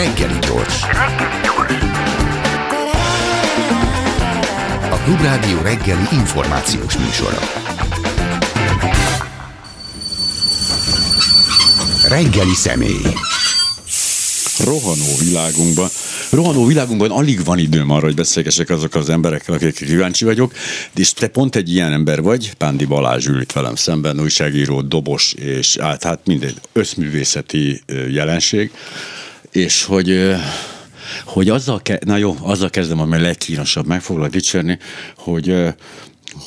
Reggeli gyors. A Klubrádió reggeli információs műsora. Reggeli személy. rohanó világunkban. Rohanó világunkban alig van időm arra, hogy beszélgessek azokkal az emberekkel, akikre kíváncsi vagyok, és te pont egy ilyen ember vagy, Pándi Balázs ül itt velem szemben, újságíró, dobos, és át, hát mindegy, összművészeti jelenség, és hogy hogy azzal, ke- na jó, azzal kezdem, ami a legkínosabb, meg foglak dicsérni, hogy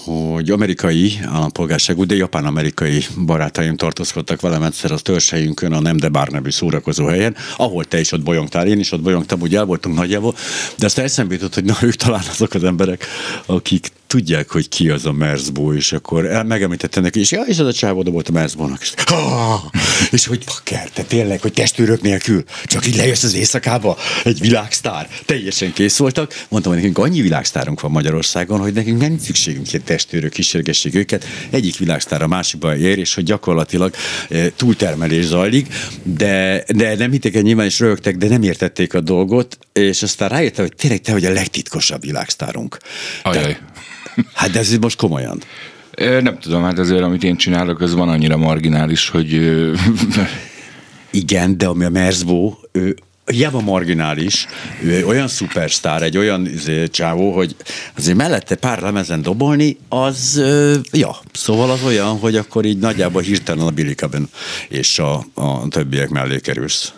hogy amerikai állampolgárságú, de japán-amerikai barátaim tartózkodtak velem egyszer az törzshelyünkön, a Nem de Bár nevű szórakozó helyen, ahol te is ott bolyongtál, én is ott bolyongtam, úgy el voltunk nagyjából, de azt eszembe jutott, hogy na ők talán azok az emberek, akik tudják, hogy ki az a Merzbó, és akkor el, megemlítette neki, és ja, és az a csávó volt a Merzbónak, és, és hogy faker, te tényleg, hogy testőrök nélkül, csak így lejössz az éjszakába, egy világsztár, teljesen kész voltak. Mondtam, hogy nekünk annyi világsztárunk van Magyarországon, hogy nekünk nem szükségünk egy testőrök, kísérgessék őket, egyik világsztár a másikba ér, és hogy gyakorlatilag e, túltermelés zajlik, de, de nem hitték el nyilván, és rögtek, de nem értették a dolgot, és aztán rájöttem, hogy tényleg te vagy a legtitkosabb világsztárunk. Ajaj. Hát de ez most komolyan. Nem tudom, hát azért, amit én csinálok, az van annyira marginális, hogy Igen, de ami a Merzbó, ő hiába marginális, ő egy olyan szupersztár, egy olyan izé, csávó, hogy azért mellette pár lemezen dobolni, az, ö, ja, szóval az olyan, hogy akkor így nagyjából hirtelen a Billy és a, a többiek mellé kerülsz.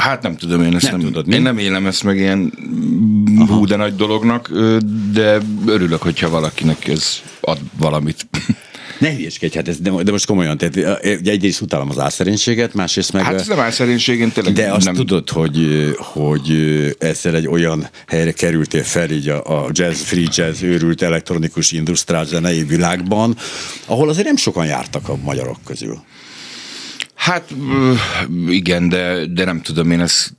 Hát nem tudom, én ezt Nem nem, tudod, én nem élem ezt meg ilyen hú, de nagy dolognak, de örülök, hogyha valakinek ez ad valamit. Ne hülyeskedj, hát ez, de, de most komolyan, tehát egyrészt utálom az álszerénységet, másrészt meg... Hát ez nem álszerénység, én tényleg De azt nem... tudod, hogy, hogy ezzel egy olyan helyre kerültél fel így a, a jazz, free jazz, őrült elektronikus industriál zenei világban, ahol azért nem sokan jártak a magyarok közül. Hát ö, igen, de, de nem tudom, én ezt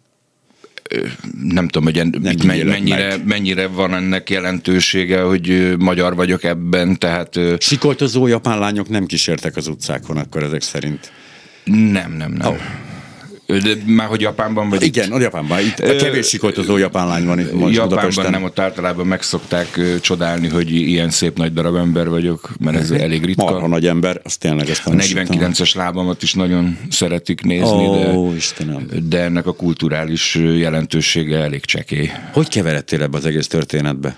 nem tudom, hogy en, men- mennyire, meg. mennyire van ennek jelentősége, hogy magyar vagyok ebben, tehát Sikoltozó japán lányok nem kísértek az utcákon akkor ezek szerint. nem, nem, nem. Ó. De már hogy Japánban vagy itt? Igen, a Japánban. Itt a kevés sikoltozó japán lány van itt most Japánban Budapesten. nem, ott általában meg szokták ö, csodálni, hogy ilyen szép nagy darab ember vagyok, mert ez elég ritka. Marha nagy ember, az tényleg ezt A nem is tudtam. 49-es lábamat is nagyon szeretik nézni, Ó, de, Istenem. de ennek a kulturális jelentősége elég csekély. Hogy keveredtél ebbe az egész történetbe?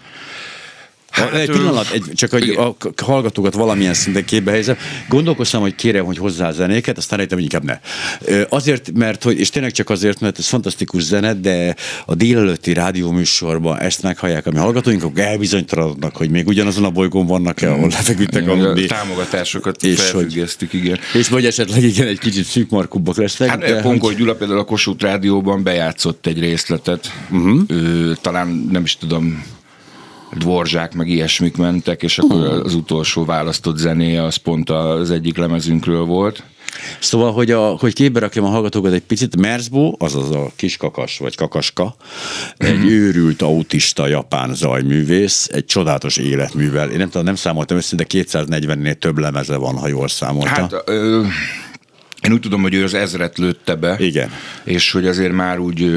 Hát, Hát, egy ö, pillanat, egy, csak hogy a hallgatókat valamilyen szinten képbe helyezem. Gondolkoztam, hogy kérem, hogy hozzá zenéket, aztán rájöttem, hogy inkább ne. Ö, Azért, mert, hogy, és tényleg csak azért, mert ez fantasztikus zene, de a délelőtti rádióműsorban ezt meghallják a mi hallgatóink, akkor elbizonytalanodnak, hogy még ugyanazon a bolygón vannak-e, ahol lefeküdtek A aludni. támogatásokat És felfüggesztik, igen. És vagy esetleg igen, egy kicsit szűkmarkúbbak lesznek. Hát de Pongol hogy- Gyula például a Kossuth Rádióban bejátszott egy részletet. Uh-huh. Ő, talán nem is tudom, dvorzsák meg ilyesmik mentek, és akkor Mhm. az utolsó választott zenéje az pont az egyik lemezünkről volt. Szóval, hogy, a, hogy képbe rakjam a hallgatókat egy picit, Merzbo, azaz a kis kakas vagy kakaska, egy őrült autista japán zajművész, egy csodálatos életművel. Én nem tudom, nem számoltam össze, de 240-nél több lemeze van, ha jól számolta. Hát ö, én úgy tudom, hogy ő az ezret lőtte be. Igen. És hogy azért már úgy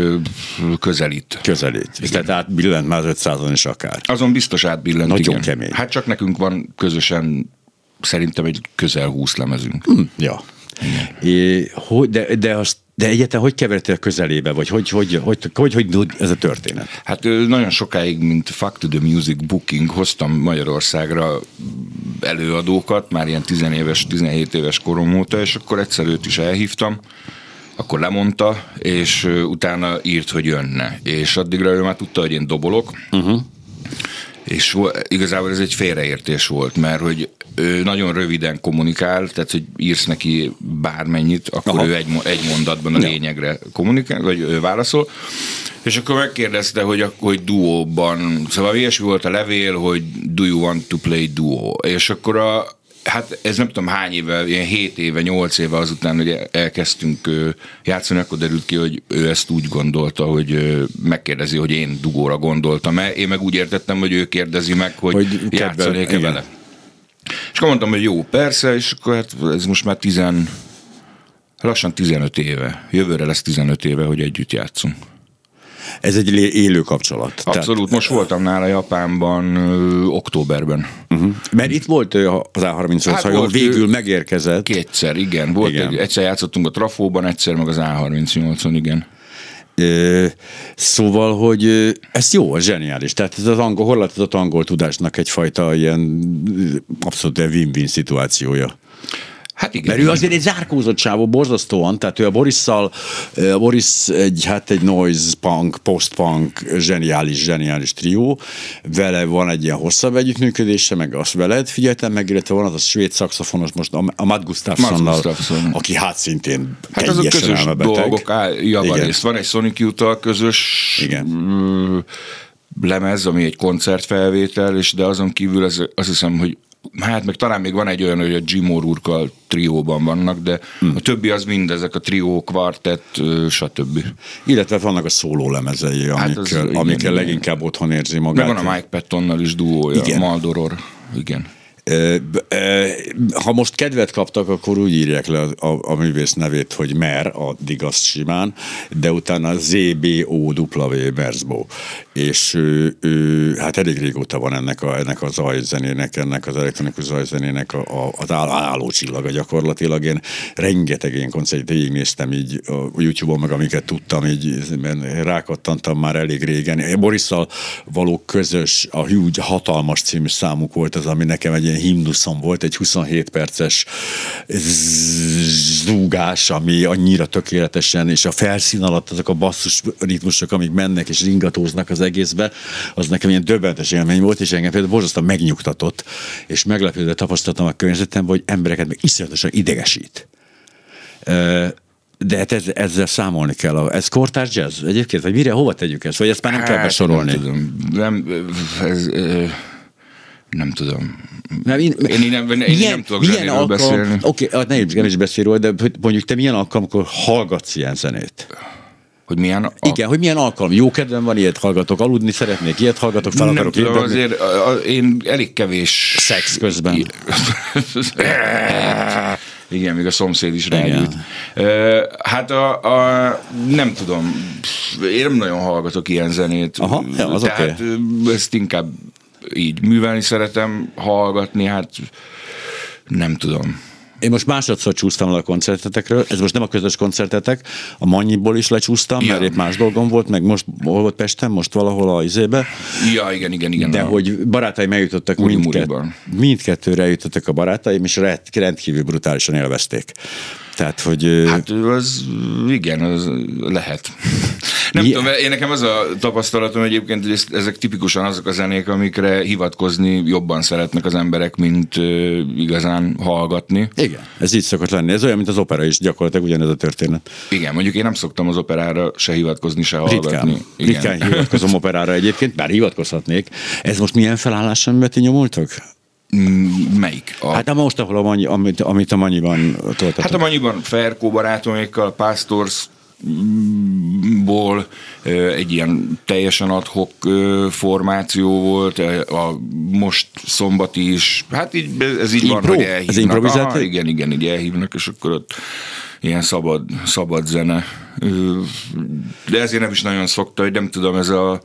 közelít. Közelít. Tehát átbillent már az 500-on is akár. Azon biztos átbillent. Nagyon igen. kemény. Hát csak nekünk van közösen szerintem egy közel 20 lemezünk. Hm, ja. É, hogy, de, de, azt, de egyáltalán hogy kevertél a közelébe, vagy hogy, hogy, hogy, hogy, hogy, hogy ez a történet? Hát nagyon sokáig, mint Fuck to the Music Booking hoztam Magyarországra előadókat, már ilyen 10 éves, 17 éves korom óta, és akkor egyszer őt is elhívtam, akkor lemondta, és utána írt, hogy jönne. És addigra ő már tudta, hogy én dobolok, uh-huh. és igazából ez egy félreértés volt, mert hogy ő nagyon röviden kommunikál, tehát hogy írsz neki bármennyit, akkor Aha. Ő egy, egy mondatban a lényegre kommunikál, vagy ő válaszol, és akkor megkérdezte, hogy, hogy duóban, szóval ilyesmi volt a levél, hogy do you want to play duo, és akkor a, hát ez nem tudom hány éve, ilyen 7 éve, 8 éve azután, hogy elkezdtünk játszani, akkor derült ki, hogy ő ezt úgy gondolta, hogy megkérdezi, hogy én dugóra gondoltam-e. Én meg úgy értettem, hogy ő kérdezi meg, hogy, Hogy játszanék-e vele. És akkor mondtam, hogy jó, persze, és akkor hát ez most már 10 Lassan 15 éve. Jövőre lesz 15 éve, hogy együtt játszunk. Ez egy élő kapcsolat. Abszolút. Most voltam nála Japánban ö, októberben. Uh-huh. Mert itt volt ö, az A38 Hát hajó, volt, végül megérkezett. Kétszer, igen. Volt Igen. Egy, egyszer játszottunk a Trafóban, egyszer meg az A38-on, igen. Szóval, hogy ez jó, ez zseniális. Tehát ez az angol, horlátozott angol tudásnak egyfajta ilyen abszolút win-win szituációja. Hát igen. Mert ő azért egy zárkózott sávó borzasztóan, tehát ő a Borisszal, a Boris egy, hát egy noise punk, post-punk, zseniális, zseniális trió, vele van egy ilyen hosszabb együttműködése, meg azt veled figyeltem meg, illetve van az a svéd szakszofonos most, a, a Matt Gustafsonnal, aki hát szintén Hát azok közös elmebeteg. dolgok, javarészt. Van egy Sonic Youth-tal közös Igen. ö, lemez, ami egy koncertfelvétel, és de azon kívül ez, azt hiszem, hogy hát meg talán még van egy olyan, hogy a Jim O'Rourke-kal trióban vannak, de Hm. a többi az mind ezek a trió, kvartett, stb. Illetve vannak a szóló lemezei, Hát amikkel, amikkel leginkább otthon érzi magát. Meg van a Mike Pattonnal is duója, Igen. Maldoror. Igen. Ha most kedvet kaptak, akkor úgy írják le a, a, a művész nevét, hogy Mer, addig azt simán, de utána ZBOW, Merzbo. És ő, ő, hát elég régóta van ennek a, ennek a zajzenének, ennek az elektronikus zajzenének a, a, az áll, álló csillaga gyakorlatilag. Én rengeteg ilyen koncertet végignéztem így a YouTube-on, meg amiket tudtam, így rákattantam már elég régen. Borisszal való közös, a Huge Hatalmas című számuk volt az, ami nekem egy ilyen himnuszom volt, egy 27 perces zúgás, ami annyira tökéletesen, és a felszín alatt azok a basszus ritmusok, amik mennek és ringatóznak az egészbe, az nekem ilyen döbbenetes élmény volt, és engem például borzasztóan megnyugtatott, és meglepődve tapasztaltam a környezetemben, hogy embereket meg iszonyatosan idegesít. De hát ez, ezzel számolni kell. Ez kortárs jazz egyébként? Vagy mire, hova tegyük ezt? Vagy ezt már nem kell besorolni? Hát, Nem tudom. Nem, ez, nem tudom. Nem, én, Én, én, nem, én nem tudok zenéről beszélni. Oké, okay, nem, nem is beszél róla, de hogy mondjuk te milyen alkalomkor hallgatsz ilyen zenét? Hogy milyen a, Igen, hogy milyen alkalom? Jó kedvem van, ilyet hallgatok, aludni szeretnék, ilyet hallgatok, fel nem akarok tudom, azért a, a, én elég kevés... Szex közben. Igen, még a szomszéd is rágyújt. Ö, Hát a, a, nem tudom, én nem nagyon hallgatok ilyen zenét. Aha, ja, az Tehát ö, ezt inkább így művelni szeretem, hallgatni, hát nem tudom. Én most másodszor csúsztam le a koncertetekről, ez most nem a közös koncertetek, a Mannyiból is lecsúsztam, Ja. mert épp más dolgom volt, meg most hol volt Pesten, most valahol a izébe, Ja, igen, igen, igen. de a- hogy barátaim eljutottak mindkett, mindkettőre eljutottak a barátaim, és rend- rendkívül brutálisan élvezték. Tehát, hogy hát, az, igen, az lehet. Nem Igen. tudom, én nekem az a tapasztalatom egyébként, hogy ez- ezek tipikusan azok a zenék, amikre hivatkozni jobban szeretnek az emberek, mint ö, igazán hallgatni. igen, ez így szokott lenni. Ez olyan, mint az opera is, gyakorlatilag ugyanez a történet. Igen, mondjuk én nem szoktam az operára se hivatkozni, se hallgatni. Ritkán, Igen. ritkán hivatkozom operára egyébként, bár hivatkozhatnék. Ez most milyen felállás, amiben ti nyomultak? Mm, Melyik? A, Hát a most, ahol a Manyi, amit, amit a Mannyiban toltatok. Hát a Manyiban Ferkó barátomékkal, Pastors ból egy ilyen teljesen adhok formáció volt, a most szombati is, hát így, ez így van, Impro? hogy Ez elhívnak. improvizáció? Aha, igen, igen, így elhívnak, és akkor ott ilyen szabad, szabad zene. De ezért nem is nagyon szokta, hogy nem tudom, ez a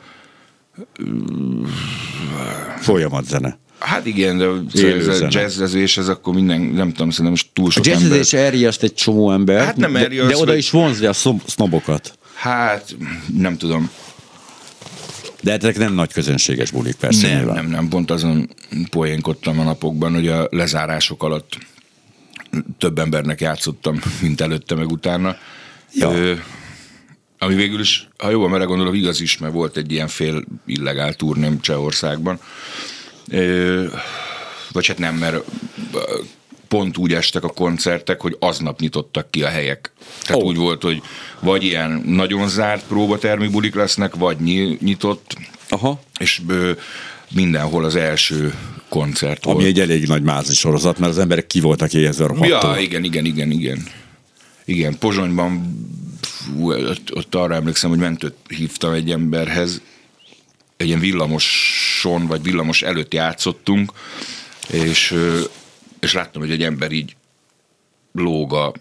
Folyamat-zene. Hát igen, de Élő ez a zene. jazzezés, ez akkor minden, nem tudom, szerintem most túl A sok ember. jazzezés elriaszt egy csomó ember, Hát nem de, elriaszt, de oda vagy- is vonzja a sznobokat. Hát, nem tudom. De ezek nem nagy közönséges bulik, persze. Nem, nyilván. nem, nem, pont azon poénkodtam a napokban, hogy a lezárások alatt több embernek játszottam, mint előtte, meg utána. Ja. Ö, ami végül is, ha jobban belegondolok, igaz is, mert volt egy ilyen fél illegál turném Csehországban. Vagy hát nem, mert pont úgy estek a koncertek, hogy aznap nyitottak ki a helyek. Tehát oh. úgy volt, hogy vagy ilyen nagyon zárt próbatermi bulik lesznek, vagy nyi- nyitott, Aha. és ö, mindenhol az első koncert Ami volt. egy elég nagy mázi sorozat, mert az emberek ki voltak éhezve Ja, igen, igen, igen, igen. Igen, Pozsonyban fú, ott, ott arra emlékszem, hogy mentőt hívtam egy emberhez, egy ilyen villamoson, vagy villamos előtt játszottunk, és, és láttam, hogy egy ember így lóg a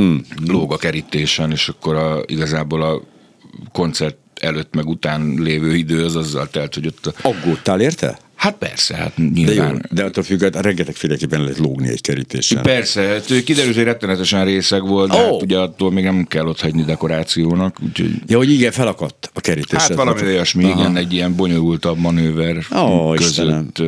mm. lóg a kerítésen, és akkor a, igazából a koncert előtt meg után lévő idő az azzal telt, hogy ott... A... Aggódtál érte? Hát persze, hát nyilván. De, jó, de attól függ, rengeteg féleképpen lehet lógni egy kerítésen. Persze, hát kiderült, hogy rettenetesen részeg volt, de oh. hát ugye attól még nem kell ott hagyni dekorációnak. Úgyhogy... Ja, hogy igen, felakadt a kerítés. Hát valami olyasmi, igen, egy ilyen bonyolultabb manőver oh, között.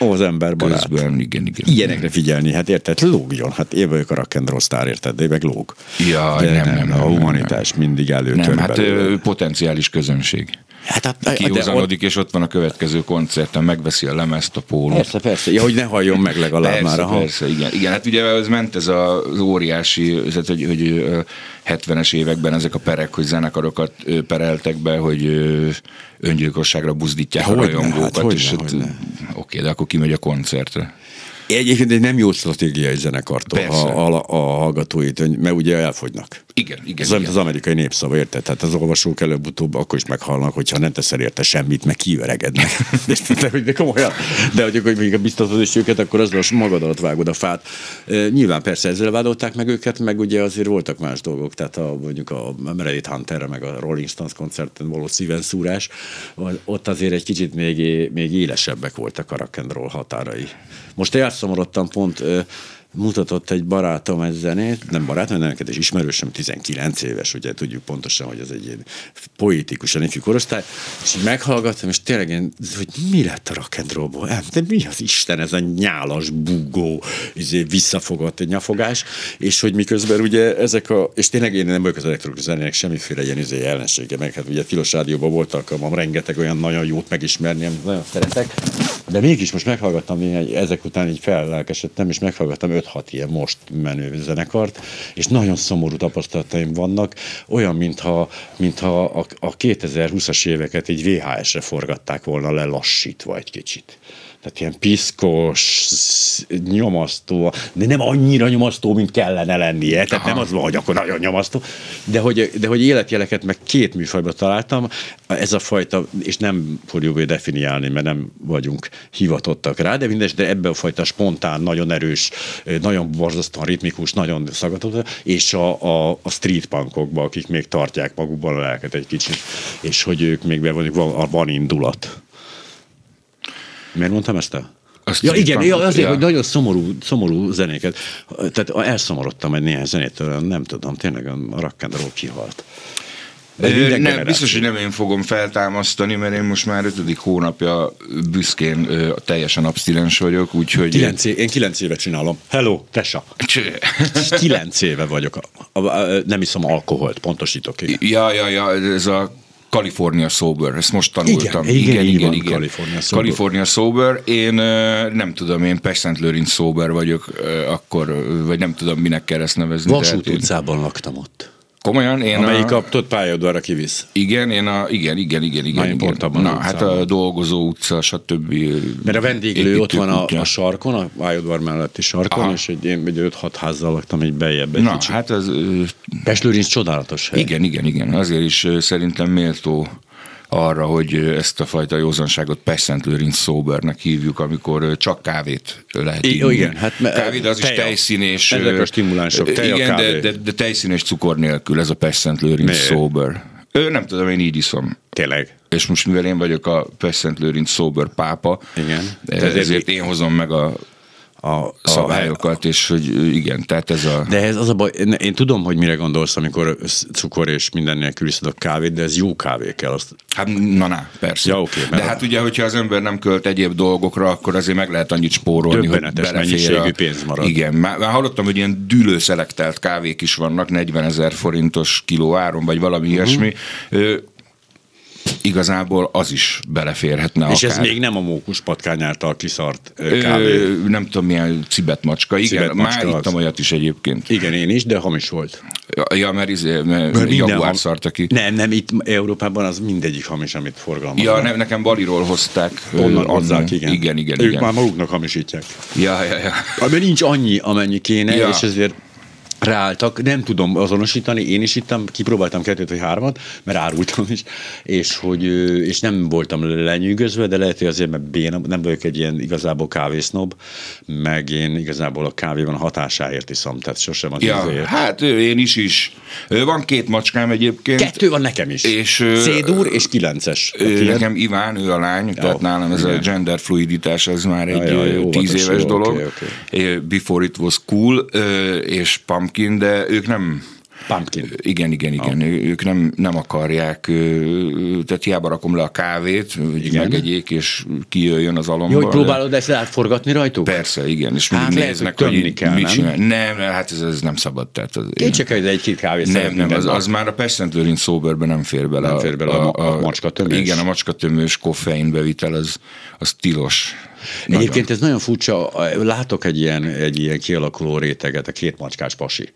Ó, az ember barát. Közben, igen, igen. Ilyenekre figyelni, hát érted, lógjon. Hát én vagyok a rock and roll sztár, érted, de meg lóg. Ja, de nem, nem, nem, nem, A humanitás nem, mindig előtör Nem, hát belőle. potenciális közönség. Hát, hát, Kiúzanodik, és ott van a következő koncerten, megveszi a lemezt, a pólót. Persze, persze. Ja, hogy ne halljon meg legalább persze, már. Aha. Persze, igen. igen. Hát ugye ez ment ez az óriási, tehát, hogy, hogy 70-es években ezek a perek, hogy zenekarokat pereltek be, hogy öngyilkosságra buzdítják hogy a rajongókat. Ne, hát, és ne, Oké, de akkor kimegy a koncertre. Egyébként egy nem jó stratégiai zenekartól a, a, a hallgatóit, mert ugye elfogynak. Igen, igen. Ez igen. az amerikai népszava, érted? Tehát az olvasók előbb-utóbb akkor is meghalnak, hogyha nem teszel érte semmit, meg kiöregednek. de, de, komolyan. De hogy akkor még biztatod is őket, akkor az magad alatt vágod a fát. E, nyilván persze ezzel vádolták meg őket, meg ugye azért voltak más dolgok, tehát a, mondjuk a Meredith Hunter, meg a Rolling Stones koncerten való szíven szúrás, ott azért egy kicsit még, még élesebbek voltak a rock határai. Most elszomorodtam pont mutatott egy barátom egy zenét, nem barátom, hanem is ismerősöm, 19 éves, ugye tudjuk pontosan, hogy ez egy ilyen poétikusan ifjú korosztály, és így meghallgattam, és tényleg én, hogy mi lett a rock and rollból? De mi az Isten, ez a nyálas, bugó, izé, visszafogott egy nyafogás, és hogy miközben ugye ezek a, és tényleg én nem vagyok az elektronikus zenének semmiféle ilyen izé ellensége, meg hát ugye Tilos Rádióban volt alkalmam rengeteg olyan nagyon jót megismerni, amit nagyon szeretek, de mégis most meghallgattam, én ezek után így fellelkesedtem, és meghallgattam 5-6 ilyen most menő zenekart, és nagyon szomorú tapasztalataim vannak, olyan, mintha, mintha a, a 2020-as éveket egy VHS-re forgatták volna le lassítva egy kicsit tehát ilyen piszkos, nyomasztó, de nem annyira nyomasztó, mint kellene lennie, tehát Aha. nem az van, hogy akkor nagyon nyomasztó, de hogy, de hogy életjeleket meg két műfajban találtam, ez a fajta, és nem fogjuk definiálni, mert nem vagyunk hivatottak rá, de mindes, de ebben a fajta spontán, nagyon erős, nagyon borzasztóan ritmikus, nagyon szagatott, és a, a, a street punkokban, akik még tartják magukban a lelket egy kicsit, és hogy ők még be van, van indulat. Miért mondtam ezt el? Azt ja, igen, ja, azért, ja. hogy nagyon szomorú, szomorú zenéket. Tehát elszomorodtam egy néhány zenét, nem tudom, tényleg a rock and roll kihalt. De nem, biztos, hogy nem én fogom feltámasztani, mert én most már ötödik hónapja büszkén ö, teljesen abstinens vagyok, úgyhogy... Kilenc éve, én kilenc éve csinálom. Hello, tesa. kilenc éve vagyok. A, a, a, nem iszom alkoholt, pontosítok. Igen. Ja, ja, ja, ez a California Sober, ezt most tanultam. Igen, igen, igen. igen, igen. California Sober. California Sober. Én nem tudom, én Pest Lőrinc Sober vagyok, akkor, vagy nem tudom, minek kell ezt nevezni. Vasút utcában laktam ott. Komolyan? Én Amelyik a, tudod, pályaudvarra kivisz. Igen, én a, igen, igen, igen, igen. Nagyon igen. Pont Na, hát a dolgozó utca, stb. Mert a vendéglő ott van a, a sarkon, a pályaudvar melletti sarkon, Aha. és egy, én egy 5-6 házzal laktam egy beljebb egy Na, kicsit. hát ez... Pestlőrinc csodálatos hely. Igen, igen, igen. Azért is szerintem méltó arra, hogy ezt a fajta józanságot Pest Lőrinc Sobernek hívjuk, amikor csak kávét lehet inni. Igen, hát kávé, de az teja. is tejszín és... Ezek a stimulánsok, teja, Igen, de, de, de tejszín és cukor nélkül, ez a Lőrinc Sober. Ő nem tudom, én így iszom. Tényleg? És most mivel én vagyok a Pest Lőrinc Sober pápa, Igen. ezért, ezért én hozom meg a a, szabályokat, a, és hogy igen, tehát ez a... De ez az a baj, én, tudom, hogy mire gondolsz, amikor cukor és minden nélkül iszod a kávét, de ez jó kávé kell. Azt... Hát na, na, persze. Ja, okay, de hát ugye, hogyha az ember nem költ egyéb dolgokra, akkor azért meg lehet annyit spórolni, hogy mennyiségű a... pénz marad. Igen, már, már hallottam, hogy ilyen dűlőszelektált kávék is vannak, 40 ezer forintos kiló áron, vagy valami uh-huh. ilyesmi igazából az is beleférhetne. És akár. ez még nem a mókus patkány által kiszart kávé. Ö, nem tudom milyen cibetmacska. Igen, cibetmacska már ittam olyat is egyébként. Igen, én is, de hamis volt. Ja, ja mert, izé, mert, mert Jaguar szarta ki. Nem, nem, itt Európában az mindegyik hamis, amit forgalmaznak. Ja, nem, nekem Baliról hozták. Onnan hozzák, igen. Igen, igen, Ők igen. már maguknak hamisítják. Ja, ja, ja. Ami nincs annyi, amennyi kéne, ja. és ezért ráálltak, nem tudom azonosítani, én is ittam, kipróbáltam kettőt vagy hármat, mert árultam is, és, hogy, és nem voltam lenyűgözve, de lehet, hogy azért, mert béna, nem vagyok egy ilyen igazából kávésznob, meg én igazából a kávéban a hatásáért iszom, tehát sosem az Ja, hát én is is. Van két macskám egyébként. Kettő van nekem is. És, Szédúr és kilences. Nekem Iván, ő a lány, tehát nálam ez a igen. gender fluiditás, ez már egy ja, ö, jó, tíz hát az éves jó, dolog. oké. Ö, Before it was cool, és Pumpkin, de ők nem Pumpkin. igen, igen, igen. Oh. Ők nem, nem akarják, tehát hiába rakom le a kávét, hogy Igen. megegyék, és kijöjjön az alomba. Jó, hogy próbálod ezt átforgatni rajtuk? Persze, igen, és Hát mindig lehet, néznek, hogy hogy, kell, mit nem? csinál. Nem, hát ez, ez nem szabad. Tehát az, Én csak egy, egy-két kávé nem, nem, az, az már a Pest Lőrinc Soberbe nem fér bele. Nem fér bele a ma- a macskatömős. Igen, a macskatömős koffeinbevitel az, az tilos. Nagyon. Egyébként ez nagyon furcsa, látok egy ilyen, egy ilyen kialakuló réteget, a két macskás pasi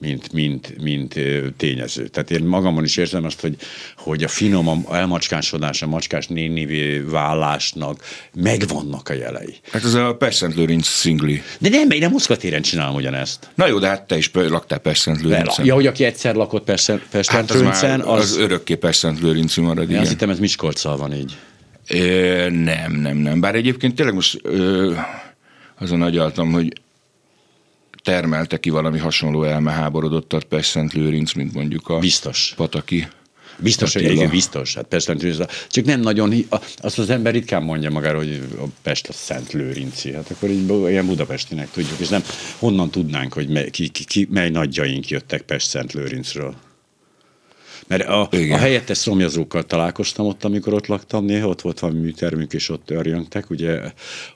mint, mint, mint tényező. Tehát én magamon is érzem azt, hogy, hogy a finom elmacskásodás, a macskás nénivé válásnak megvannak a jelei. Hát ez a Pest Lőrinc szingli. De nem, én nem Moszkva téren csinálom ugyanezt. Na jó, de hát te is laktál Pest Lőrincen. Ja, hogy aki egyszer lakott Pesten hát az, Tröncen, már, az, az, örökké Pest Lőrinci marad, én azt hittem, ez Miskolccal van így. Ö, nem, nem, nem. Bár egyébként tényleg most ö, azon agyaltam, hogy termelte ki valami hasonló elmeháborodottat Pest Szent Lőrinc, mint mondjuk a Biztos. Pataki. Biztos, hogy Attila. igen, biztos. Hát Pest Szent Lőrinc, csak nem nagyon, azt az ember ritkán mondja magára, hogy a Pest a Szent Lőrinci. Hát akkor így ilyen budapestinek tudjuk, és nem honnan tudnánk, hogy mely, ki, ki, ki, mely nagyjaink jöttek Pest Szent Lőrincről. Mert a, Igen. a helyettes szomjazókkal találkoztam ott, amikor ott laktam, néha ott volt valami műtermünk, és ott örjöngtek, ugye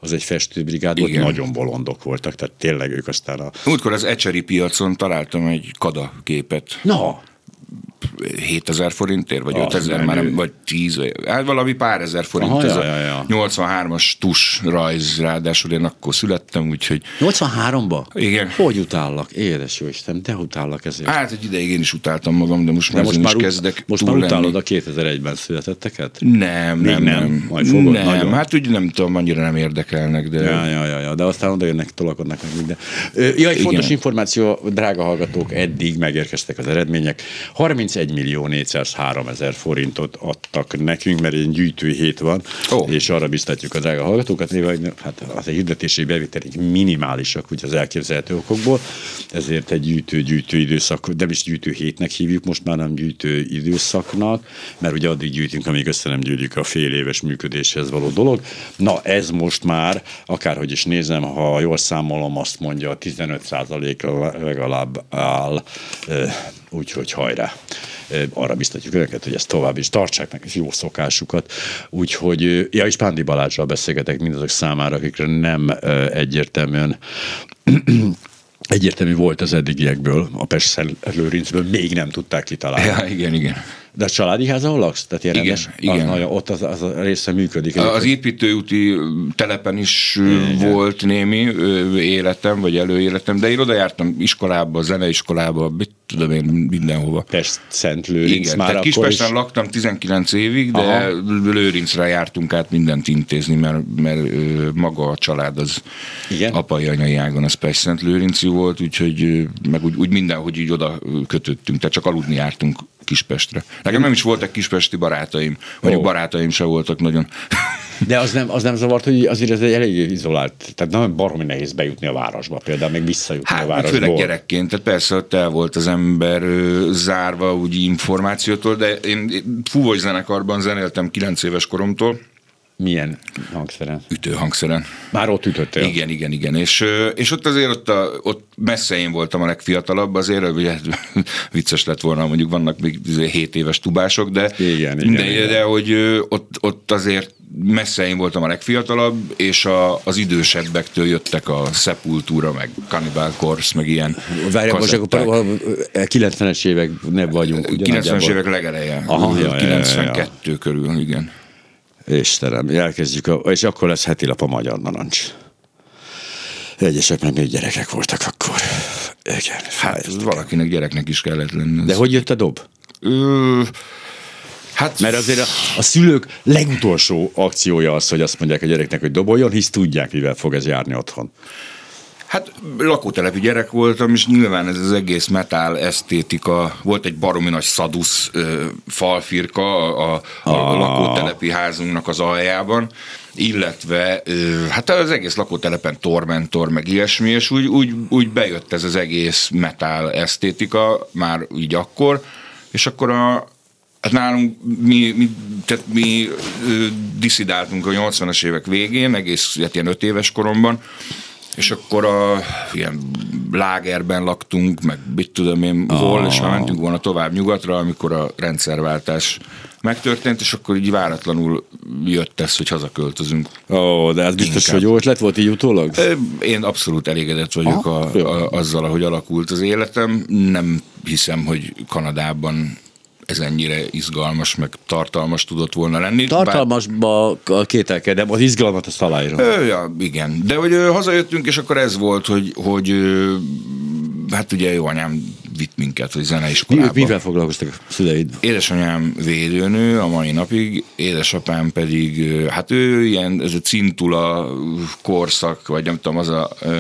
az egy festőbrigád volt, nagyon bolondok voltak, tehát tényleg ők aztán a... Múltkor az Ecseri piacon találtam egy kada képet. Na, 7000 forintért, vagy Az 5000, már nem, vagy 10, vagy- hát valami pár ezer forint. Aha, ez ja, ja, ja. 83-as tus rajz, ráadásul én akkor születtem, úgyhogy 83-ba? Igen. Hogy utállak? Édes jó Isten, de utállak ezért. hát egy ideig én is utáltam magam, de most De már, most már, is ut- kezdek most már utálod a 2001-ben születetteket? Nem, Még nem, nem. nem. Majd fogod, nem. nagyon. Hát úgy nem tudom, annyira nem érdekelnek, de... Ja, ja, ja, ja, de aztán oda jönnek, tolakodnak meg minden. Ja, egy Igen. fontos információ, drága hallgatók, eddig megérkeztek az eredmények. 31 millió 403 ezer forintot adtak nekünk, mert egy gyűjtő hét van, Ó. és arra biztatjuk a drága hallgatókat, hogy hát az egy hirdetési bevételek minimálisak, ugye az elképzelhető okokból, ezért egy gyűjtő-gyűjtő időszak, nem is gyűjtő hétnek hívjuk most már, nem gyűjtő időszaknak, mert ugye addig gyűjtünk, amíg össze nem gyűjtjük a fél éves működéshez való dolog. Na ez most már, akárhogy is nézem, ha jól számolom, azt mondja, 15% legalább áll, úgyhogy hajrá. Arra biztatjuk önöket, hogy ezt tovább is tartsák meg, jó szokásukat. Úgyhogy, ja, és Pándi Balázsral beszélgetek mindazok számára, akikre nem egyértelműen egyértelmű volt az eddigiekből, a Pest Lőrincből még nem tudták kitalálni. Ja, igen, igen. De a családi ház, ahol laksz? Tehát ilyen Igen, rendes? igen. Ah, na, ott az, az a része működik. Az építőúti telepen is ö, volt némi életem, vagy előéletem, de én oda jártam iskolába, zeneiskolába, mit tudom én, mindenhova. Pest Szent Lőrinc Igen, már tehát Kispesten is. laktam 19 évig, de Aha. Lőrincre jártunk át mindent intézni, mert, mert maga a család az Igen? apai, anyai ágon az Pest Szent Lőrinci volt, úgyhogy meg úgy, úgy mindenhogy így oda kötöttünk, tehát csak aludni jártunk Kispestre. Nekem nem is voltak kispesti barátaim, mondjuk Ó. barátaim se voltak nagyon. De az nem, az nem zavart, hogy azért ez egy elég izolált, tehát nem baromi nehéz bejutni a városba, például még visszajutni Hát, a meg városból. főleg gyerekként, tehát persze ott el volt az ember ö, zárva úgy információtól, de én fúvós zenekarban zenéltem 9 éves koromtól, Milyen hangszeren? ütőhangszeren. Már ott ütöttél? Igen, igen, igen. És, és ott azért ott, a, ott messze én voltam a legfiatalabb, azért ugye, vicces lett volna, mondjuk vannak még 7 éves tubások, de, Igen, igen, de, igen. de hogy ott, ott azért messze én voltam a legfiatalabb, és a, az idősebbektől jöttek a Sepultura, meg Cannibal Corpse, meg ilyen Várjál, most akkor kazetták. 90-es évek ne vagyunk. ugye 90-es nagyjából. évek legeleje. Aha, ja, ja, ja, ja. 92 körül, igen. Istenem, elkezdjük, a, és akkor lesz heti lap a Magyar Narancs. Egyesek meg még gyerekek voltak akkor. Igen, Hát valakinek gyereknek is kellett lenni. De hogy jött a dob? Ö, hát Mert azért a, a szülők legutolsó akciója az, hogy azt mondják a gyereknek, hogy doboljon, hisz tudják, mivel fog ez járni otthon. Hát lakótelepi gyerek voltam, és nyilván ez az egész metal esztétika, volt egy baromi nagy szadusz ö, falfirka a, a, a Ah. lakótelepi házunknak az aljában, illetve ö, hát az egész lakótelepen Tormentor, meg ilyesmi, és úgy, úgy, úgy bejött ez az egész metal esztétika már így akkor, és akkor a, Hát nálunk mi, mi, tehát mi ö, diszidáltunk a 80-as évek végén, egész hát ilyen öt éves koromban, és akkor a ilyen lágerben laktunk, meg mit tudom én hol, és már mentünk volna tovább nyugatra, amikor a rendszerváltás megtörtént, és akkor így váratlanul jött ez, hogy hazaköltözünk. Ó, de ez biztos, Inkább. hogy jó ötlet volt így utólag? Én abszolút elégedett vagyok Aha, a, a, azzal, ahogy alakult az életem. Nem hiszem, hogy Kanadában ez ennyire izgalmas, meg tartalmas tudott volna lenni. Tartalmasba kételkedem, az izgalmat azt aláírom. Bár, ö, ja, igen. De hogy ö, hazajöttünk, és akkor ez volt, hogy, hogy ö, hát ugye jó anyám vitt minket, hogy Mi, zeneiskolába. ők mivel foglalkoztak a szüleid? Édesanyám védőnő a mai napig, édesapám pedig, hát ő ilyen, ez a cintula korszak, vagy nem tudom, az a ö,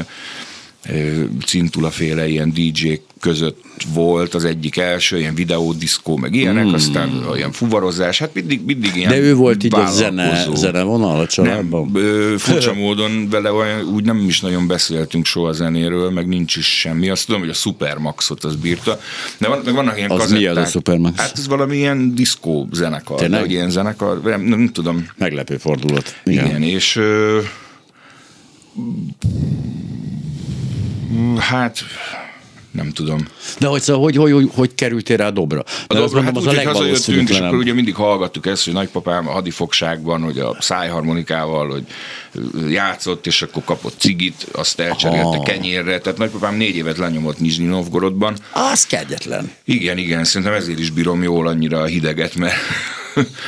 cintula féle ilyen DJ között volt az egyik első, ilyen videódiszkó, meg ilyenek, mm. aztán olyan fuvarozás, hát mindig, mindig ilyen De ő volt így a zene, vállalkozó. zenevonal a Nem, családban? ö, furcsa módon vele olyan, úgy nem is nagyon beszéltünk soha zenéről, meg nincs is semmi. Azt tudom, hogy a Supermaxot az bírta. De van, meg vannak ilyen Az kazetták. mi az a Supermax? Hát ez valami ilyen diszkó zenekar. Tényleg? Hogy ilyen zenekar, nem, nem tudom. Meglepő fordulat. Igen. Igen, és ö, hát nem tudom. De hogy, szóval, hogy, hogy, hogy, hogy kerültél rá a dobra? A dobra, hát gondolom, úgy, hogy hazajöttünk, és akkor ugye mindig hallgattuk ezt, hogy nagypapám a hadifogságban, hogy a szájharmonikával, hogy játszott, és akkor kapott cigit, azt elcserélte Aha. kenyérre. Tehát nagypapám négy évet lenyomott Nizsnyi Novgorodban. Az kegyetlen. Igen, igen, szerintem ezért is bírom jól annyira a hideget, mert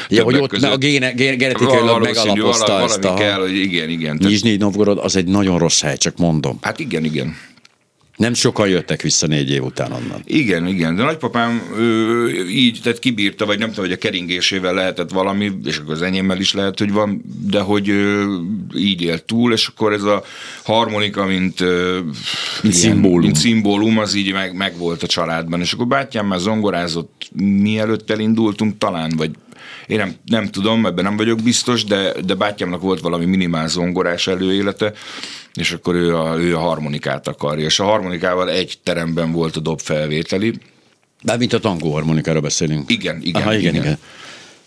Ja, hogy ott között- a géne, géne, genetikailag megalapozta valami, ezt a... kell, hogy igen, igen. Tehát, Nizsnyi Novgorod az egy nagyon rossz hely, csak mondom. hát igen, igen. Nem sokan jöttek vissza négy év után onnan. Igen, igen, de nagypapám ő, így, tehát kibírta, vagy nem tudom, hogy a keringésével lehetett valami, és akkor az enyémmel is lehet, hogy van, de hogy ő, így élt túl, és akkor ez a harmonika, mint, Mint szimbólum. mint szimbólum, az így meg, meg volt a családban, és akkor bátyám már zongorázott, mielőtt elindultunk talán, vagy én nem, nem tudom, ebben nem vagyok biztos, de, de bátyámnak volt valami minimál zongorás előélete, és akkor ő a, ő a harmonikát akarja. És a harmonikával egy teremben volt a dobfelvételi. De mint a tangó harmonikára beszélünk. Igen, igen, Aha, igen, igen. igen.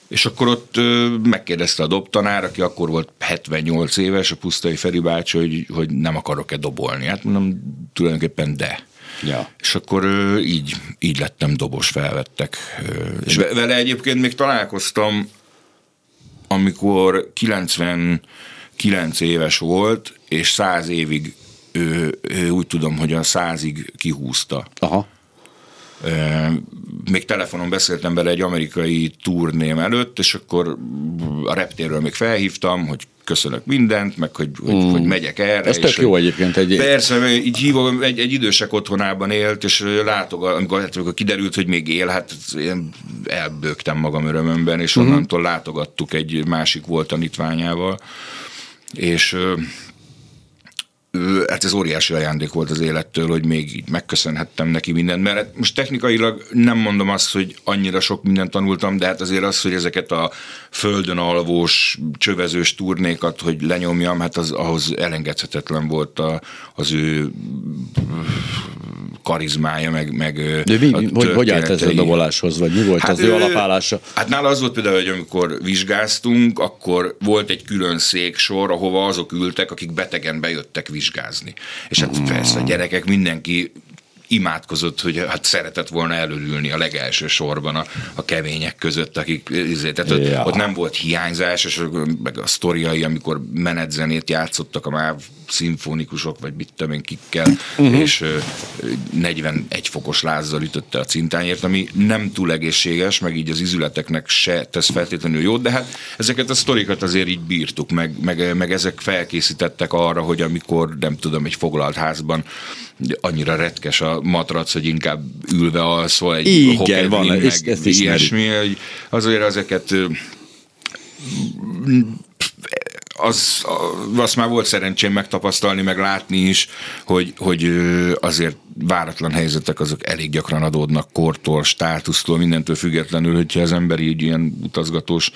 És akkor ott megkérdezte a dobtanár, aki akkor volt 78 éves, a Pusztai Feri bácsi, hogy, hogy nem akarok-e dobolni. Hát mondom, tulajdonképpen de. Ja. És akkor ö, így, így lettem dobos, felvettek. Ö, És ve- vele egyébként még találkoztam, amikor 99 éves volt, és 100 évig ő, ő úgy tudom, hogy a százig kihúzta. Aha. Ö, Még telefonon beszéltem vele egy amerikai turném előtt, és akkor a reptérről még felhívtam, hogy köszönök mindent, meg hogy, hogy, mm. hogy megyek erre. Ez és tök hogy- jó egyébként egy- Persze, mert így hívom, egy, egy idősek otthonában élt, és látogat, amikor, hát, amikor kiderült, hogy még él, hát én elbőgtem magam örömömben, és onnantól látogattuk egy másik volt tanítványával, és hát ez óriási ajándék volt az élettől, hogy még így megköszönhettem neki mindent, mert hát most technikailag nem mondom azt, hogy annyira sok mindent tanultam, de hát azért az, hogy ezeket a földön alvós, csövezős turnékat, hogy lenyomjam, hát az ahhoz elengedhetetlen volt a, az ő karizmája, meg, meg De mi, hogy, hogy állt ez a doboláshoz, vagy mi volt hát az ő ő- alapállása? Hát nála az volt például, hogy amikor vizsgáztunk, akkor volt egy külön széksor, ahova azok ültek, akik betegen bejöttek vizsgázni. És hát persze a gyerekek, mindenki imádkozott, hogy hát szeretett volna előülni a legelső sorban a, a kemények között, akik, izé, tehát ott, Ja. ott nem volt hiányzás, és meg a sztoriai, amikor menetzenét játszottak a MÁV szimfonikusok, vagy mit tudom én kikkel, uh-huh. és ö, 41 fokos lázzal ütötte a cintányért, ami nem túl egészséges, meg így az izületeknek se tesz feltétlenül jót, de hát ezeket a sztorikat azért így bírtuk, meg, meg, meg ezek felkészítettek arra, hogy amikor nem tudom, egy foglalt házban annyira retkes a matrac, hogy inkább ülve alszol egy Igen, van, meg ezt- ezt ilyesmi, hogy azért ezeket az, azt már volt szerencsém megtapasztalni, meg látni is, hogy, hogy azért váratlan helyzetek azok elég gyakran adódnak kortól, státusztól, mindentől függetlenül, hogyha az ember így ilyen utazgatós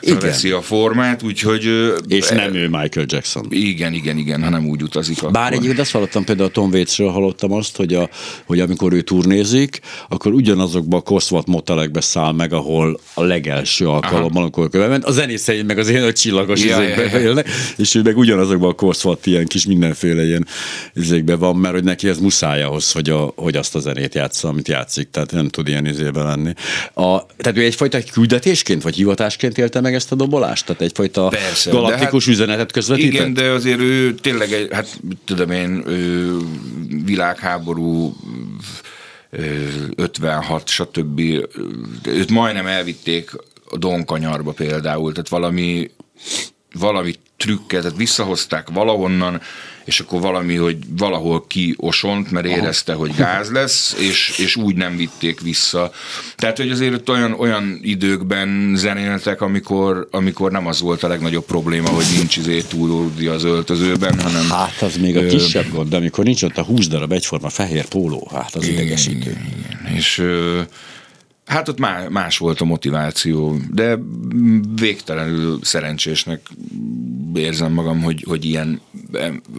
igen. veszi a formát, úgyhogy... És nem ő Michael Jackson. Igen, igen, igen, hanem úgy utazik. Akkor. Bár egyébként azt hallottam, például a Tom Waitsről hallottam azt, hogy, a, hogy amikor ő turnézik, akkor ugyanazokba a koszvat motelekbe száll meg, ahol a legelső alkalommal, amikor ment. A zenészei meg az ilyen csillagos ja, izékbe ja. és ő meg ugyanazokban a koszvat ilyen kis mindenféle ilyen izékbe van, mert hogy neki ez muszáj ahhoz, hogy, a, hogy azt a zenét játsza, amit játszik, tehát nem tud ilyen izébe lenni. A, tehát ő egyfajta küldetésként vagy hivatásként élte meg ezt a dobolást? Tehát egyfajta Persze, galaktikus hát, üzenetet közvetített? Igen, de azért ő tényleg egy, hát tudom én, ő világháború 56, stb. Őt majdnem elvitték a Donkanyarba például, tehát valami, valami trükket, tehát visszahozták valahonnan, és akkor valami, hogy valahol kiosont, mert érezte, hogy gáz lesz, és, és úgy nem vitték vissza. Tehát, hogy azért olyan, olyan időkben zenéltek, amikor, amikor nem az volt a legnagyobb probléma, hogy nincs izé túlódi az öltözőben, hanem... Hát az még a ö, kisebb gond, de amikor nincs ott a 20 darab egyforma fehér póló, hát az igen, idegesítő. Igen. És ö, Hát ott más volt a motiváció, de végtelenül szerencsésnek érzem magam, hogy, hogy ilyen,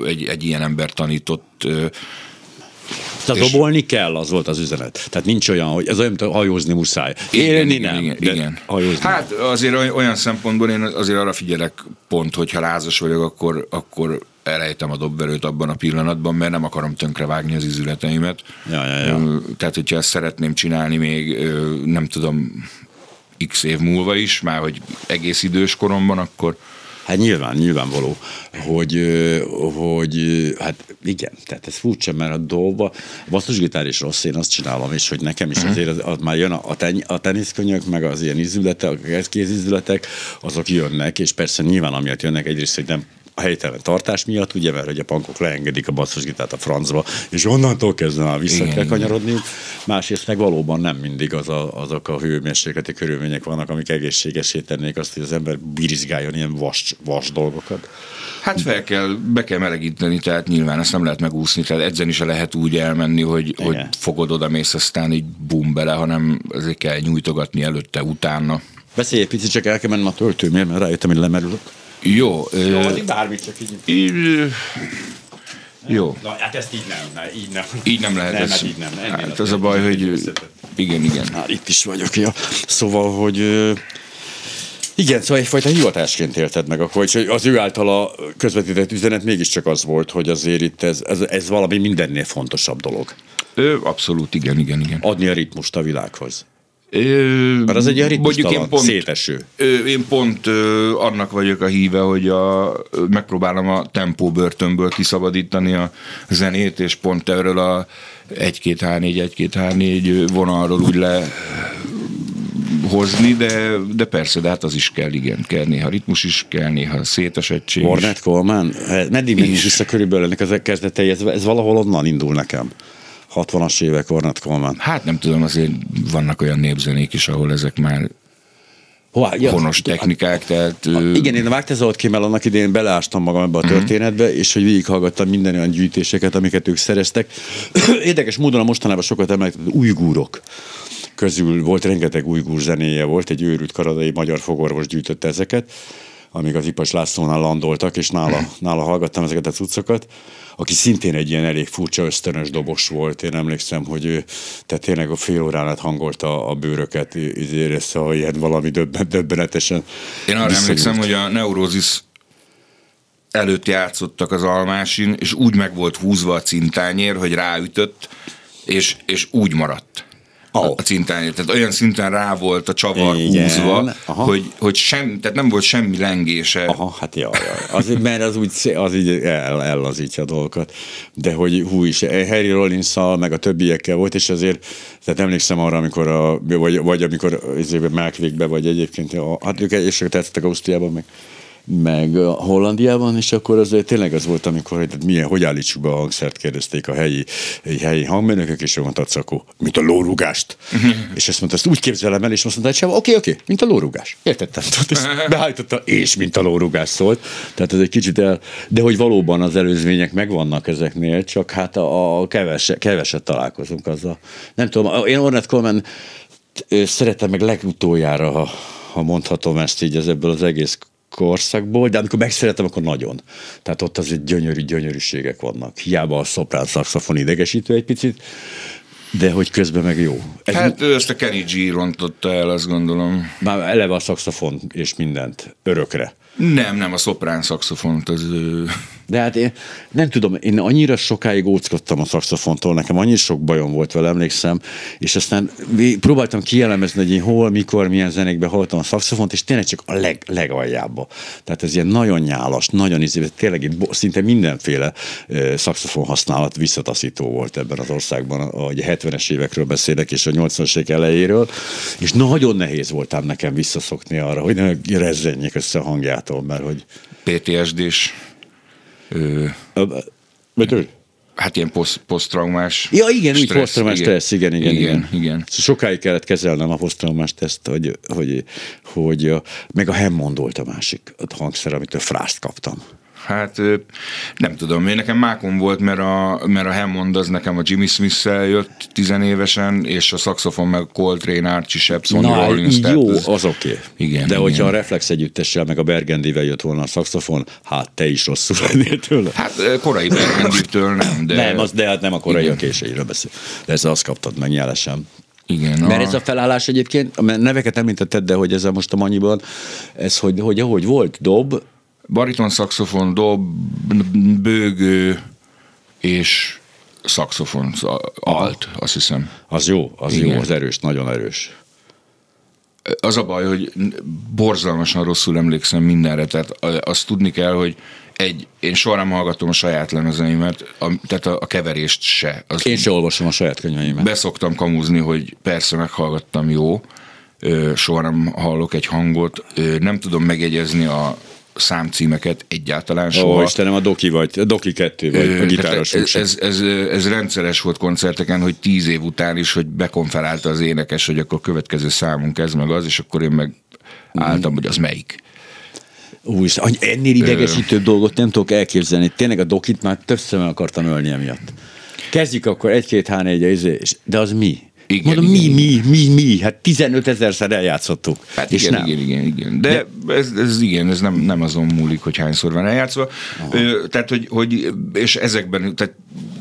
egy, egy ilyen ember tanított tehát dobolni kell, az volt az üzenet. Tehát nincs olyan, hogy ez olyan, mint hajózni muszáj. Élni igen, nem, igen, igen. hajózni. Hát azért olyan szempontból én azért arra figyelek pont, hogyha lázas vagyok, akkor, akkor elejtem a dobverőt abban a pillanatban, mert nem akarom tönkrevágni az izületeimet. Ja, ja, ja. Tehát, hogyha ezt szeretném csinálni még, nem tudom, x év múlva is, már hogy egész idős koromban, akkor, Hát nyilván, nyilvánvaló, hogy, hogy hát igen, tehát ez furcsa, mert a dolga, a basszusgitár is rossz, én azt csinálom, és hogy nekem is mhm. azért az, az már jön a, ten, a teniszkönyök, meg az ilyen izületek, a kézizületek, azok jönnek, és persze nyilván amiatt jönnek egyrészt, hogy nem a helytelen tartás miatt, ugye, mert hogy a pankok leengedik a basszusgitárt a francba, és onnantól kezdve már vissza igen, kell kanyarodni. Másrészt meg valóban nem mindig az a, azok a hőmérsékleti körülmények vannak, amik egészségesé tennék azt, hogy az ember birizgáljon ilyen vas, vas dolgokat. Hát fel kell, be kell melegíteni, tehát nyilván ezt nem lehet megúszni, tehát edzeni se lehet úgy elmenni, hogy, hogy fogod oda mész, aztán így bum bele, hanem ezért kell nyújtogatni előtte, utána. Beszélj egy picit, csak el kell mennem a töltőmért, mert rájöttem, hogy lemerülök. Jó. Jó, ö... bármit csak így. így jó. Na, hát ezt így nem, ne, így nem. Így nem lehet. Nem, ez, hát így nem. Hát az a baj, hogy igen, igen. Hát itt is vagyok, ja. Szóval, hogy igen, szóval egyfajta hivatásként élted meg, akkor, hogy az ő általa közvetített üzenet mégiscsak az volt, hogy azért itt ez, ez, ez valami mindennél fontosabb dolog. Ő, abszolút, igen, igen, igen. Adni a ritmust a világhoz. Ö, Mert az egy ilyen mondjuk én pont, széteső. Ö, én pont ö, annak vagyok a híve, hogy a, megpróbálom a tempó börtönből kiszabadítani a zenét, és pont erről a 1-2-3-4, 1-2-3-4 vonalról úgy le hozni, de, de persze, de hát az is kell, igen, kell néha ritmus is, kell néha szétesettség Hornet Coleman, meddig menjünk vissza körülbelül ennek az kezdetei, ez, ez valahol onnan indul nekem. 60-as évek Ornat Coleman. Hát nem tudom, azért vannak olyan népzenék is, ahol ezek már Hová, ja, honos technikák, tehát... A, igen, én a Vágtezolt Kimmel annak idején beleástam magam ebbe a uh-huh. történetbe, és hogy végighallgattam minden olyan gyűjtéseket, amiket ők szereztek. Érdekes módon a mostanában sokat emelkedett újgúrok közül volt rengeteg újgúr zenéje volt, egy őrült karadai magyar fogorvos gyűjtötte ezeket, amíg az Ipas Lászlónál landoltak, és nála, nála hallgattam ezeket a cuccokat aki szintén egy ilyen elég furcsa ösztönös dobos volt. Én emlékszem, hogy ő tehát tényleg a fél órán át hangolta a bőröket, érezte, hogy ilyen valami döbben, döbbenetesen. Én arra emlékszem, hogy a Neurózis előtt játszottak az almásin, és úgy meg volt húzva a cintányér, hogy ráütött, és, és úgy maradt oh. a cintányért. Tehát olyan szinten rá volt a csavar Igen. húzva, Aha. hogy, hogy sem, tehát nem volt semmi lengése. Aha, hát jaj, jaj. Az, mert az úgy az így el, ellazítja a dolgokat. De hogy hú is, Harry rollins meg a többiekkel volt, és azért, tehát emlékszem arra, amikor a, vagy, vagy amikor az Melkvékbe, vagy egyébként, a, hát ők és tetszettek Ausztriában, meg meg Hollandiában, és akkor az tényleg az volt, amikor hogy milyen, hogy állítsuk be a hangszert, kérdezték a helyi, helyi hangmérnökök, és mondta Cakó, mint a lórugást. és ezt mondta, ezt úgy képzelem el, és azt mondta, hogy oké, oké, mint a lórugás. Értettem, tudod, ezt beállította, és mint a lórugás szólt. Tehát ez egy kicsit el, de hogy valóban az előzmények megvannak ezeknél, csak hát a, a keveset, keveset találkozunk azzal. Nem tudom, én Ornette Coleman szeretem meg legutoljára, ha, ha mondhatom ezt így ez ebből az egész korszakból, de amikor megszeretem, akkor nagyon. Tehát ott azért gyönyörű gyönyörűségek vannak. Hiába a szoprán szakszafon idegesítő egy picit, de hogy közben meg jó. Ez hát ő ezt a Kenny G rontotta el, azt gondolom. Már eleve a szakszafon és mindent, örökre. Nem, nem, a szoprán szakszofont az... De hát én nem tudom, én annyira sokáig óckodtam a szakszofontól, nekem annyi sok bajom volt vele, emlékszem, és aztán próbáltam kielemezni, hogy én hol, mikor, milyen zenékben hallottam a szakszofont, és tényleg csak a leg, legaljába. Tehát ez ilyen nagyon nyálas, nagyon izé, tényleg itt szinte mindenféle szakszofon használat visszataszító volt ebben az országban, a 70-es évekről beszélek, és a 80-as évek elejéről, és nagyon nehéz volt ám nekem visszaszokni arra, hogy ne rezzenjék össze a hangjától, mert hogy... PTSD-s Mitől? Hát ilyen poszt, posztraumás Ja, igen, stressz, úgy posztraumás stressz, igen, igen, igen. igen, igen. Sokáig kellett kezelnem a posztraumás teszt, hogy, hogy, hogy, meg a Hammond volt a másik a hangszer, amitől frászt kaptam. Hát nem tudom, én nekem mákom volt, mert a, mert a Hammond az nekem a Jimmy smith jött tizenévesen, és a szaxofon meg Coltrane, Archie Shepp, Sonny Na, Rollins. Jó, az, az oké. Okay. Igen, De igen. hogyha a Reflex együttessel, meg a Bergendivel jött volna a szaxofon, hát te is rosszul lennél tőle. Hát korai Bergenditől nem, de... Nem, az, de hát nem a korai, igen. a későiről beszél. De ez azt kaptad meg nyelesen. Igen. Mert ez a felállás egyébként, mert neveket említetted, de hogy ez a most a manyiban, ez hogy, hogy ahogy volt dob, bariton szaxofon, dob, bőgő és szaxofon, alt, azt hiszem. Az jó, az Igen. jó, az erős, nagyon erős. Az a baj, hogy borzalmasan rosszul emlékszem mindenre, tehát azt tudni kell, hogy egy, én soha nem hallgatom a saját lemezeimet, a, tehát a, a keverést se. Az én se olvasom a saját könyveimet. Beszoktam kamuzni, hogy persze meghallgattam jó, soha nem hallok egy hangot, nem tudom megjegyezni a, számcímeket egyáltalán soha. Ó, Istenem, a Doki vagy, a Doki kettő vagy, a gitáros. Ez, ez, ez, ez, rendszeres volt koncerteken, hogy tíz év után is, hogy bekonferálta az énekes, hogy akkor következő számunk ez meg az, és akkor én meg álltam, hogy az melyik. Új, ennél idegesítőbb dolgot nem tudok elképzelni. Tényleg a Dokit már többször akartam ölni emiatt. Kezdjük akkor egy-két h 4 de az mi? Igen, Mondom, igen, mi, igen. mi, mi, mi? Hát 15 ezerszer eljátszottuk. Hát és igen, nem. igen, igen, igen. De, De ez, ez, igen, ez nem, nem azon múlik, hogy hányszor van eljátszva. Ö, tehát, hogy, hogy, és ezekben, tehát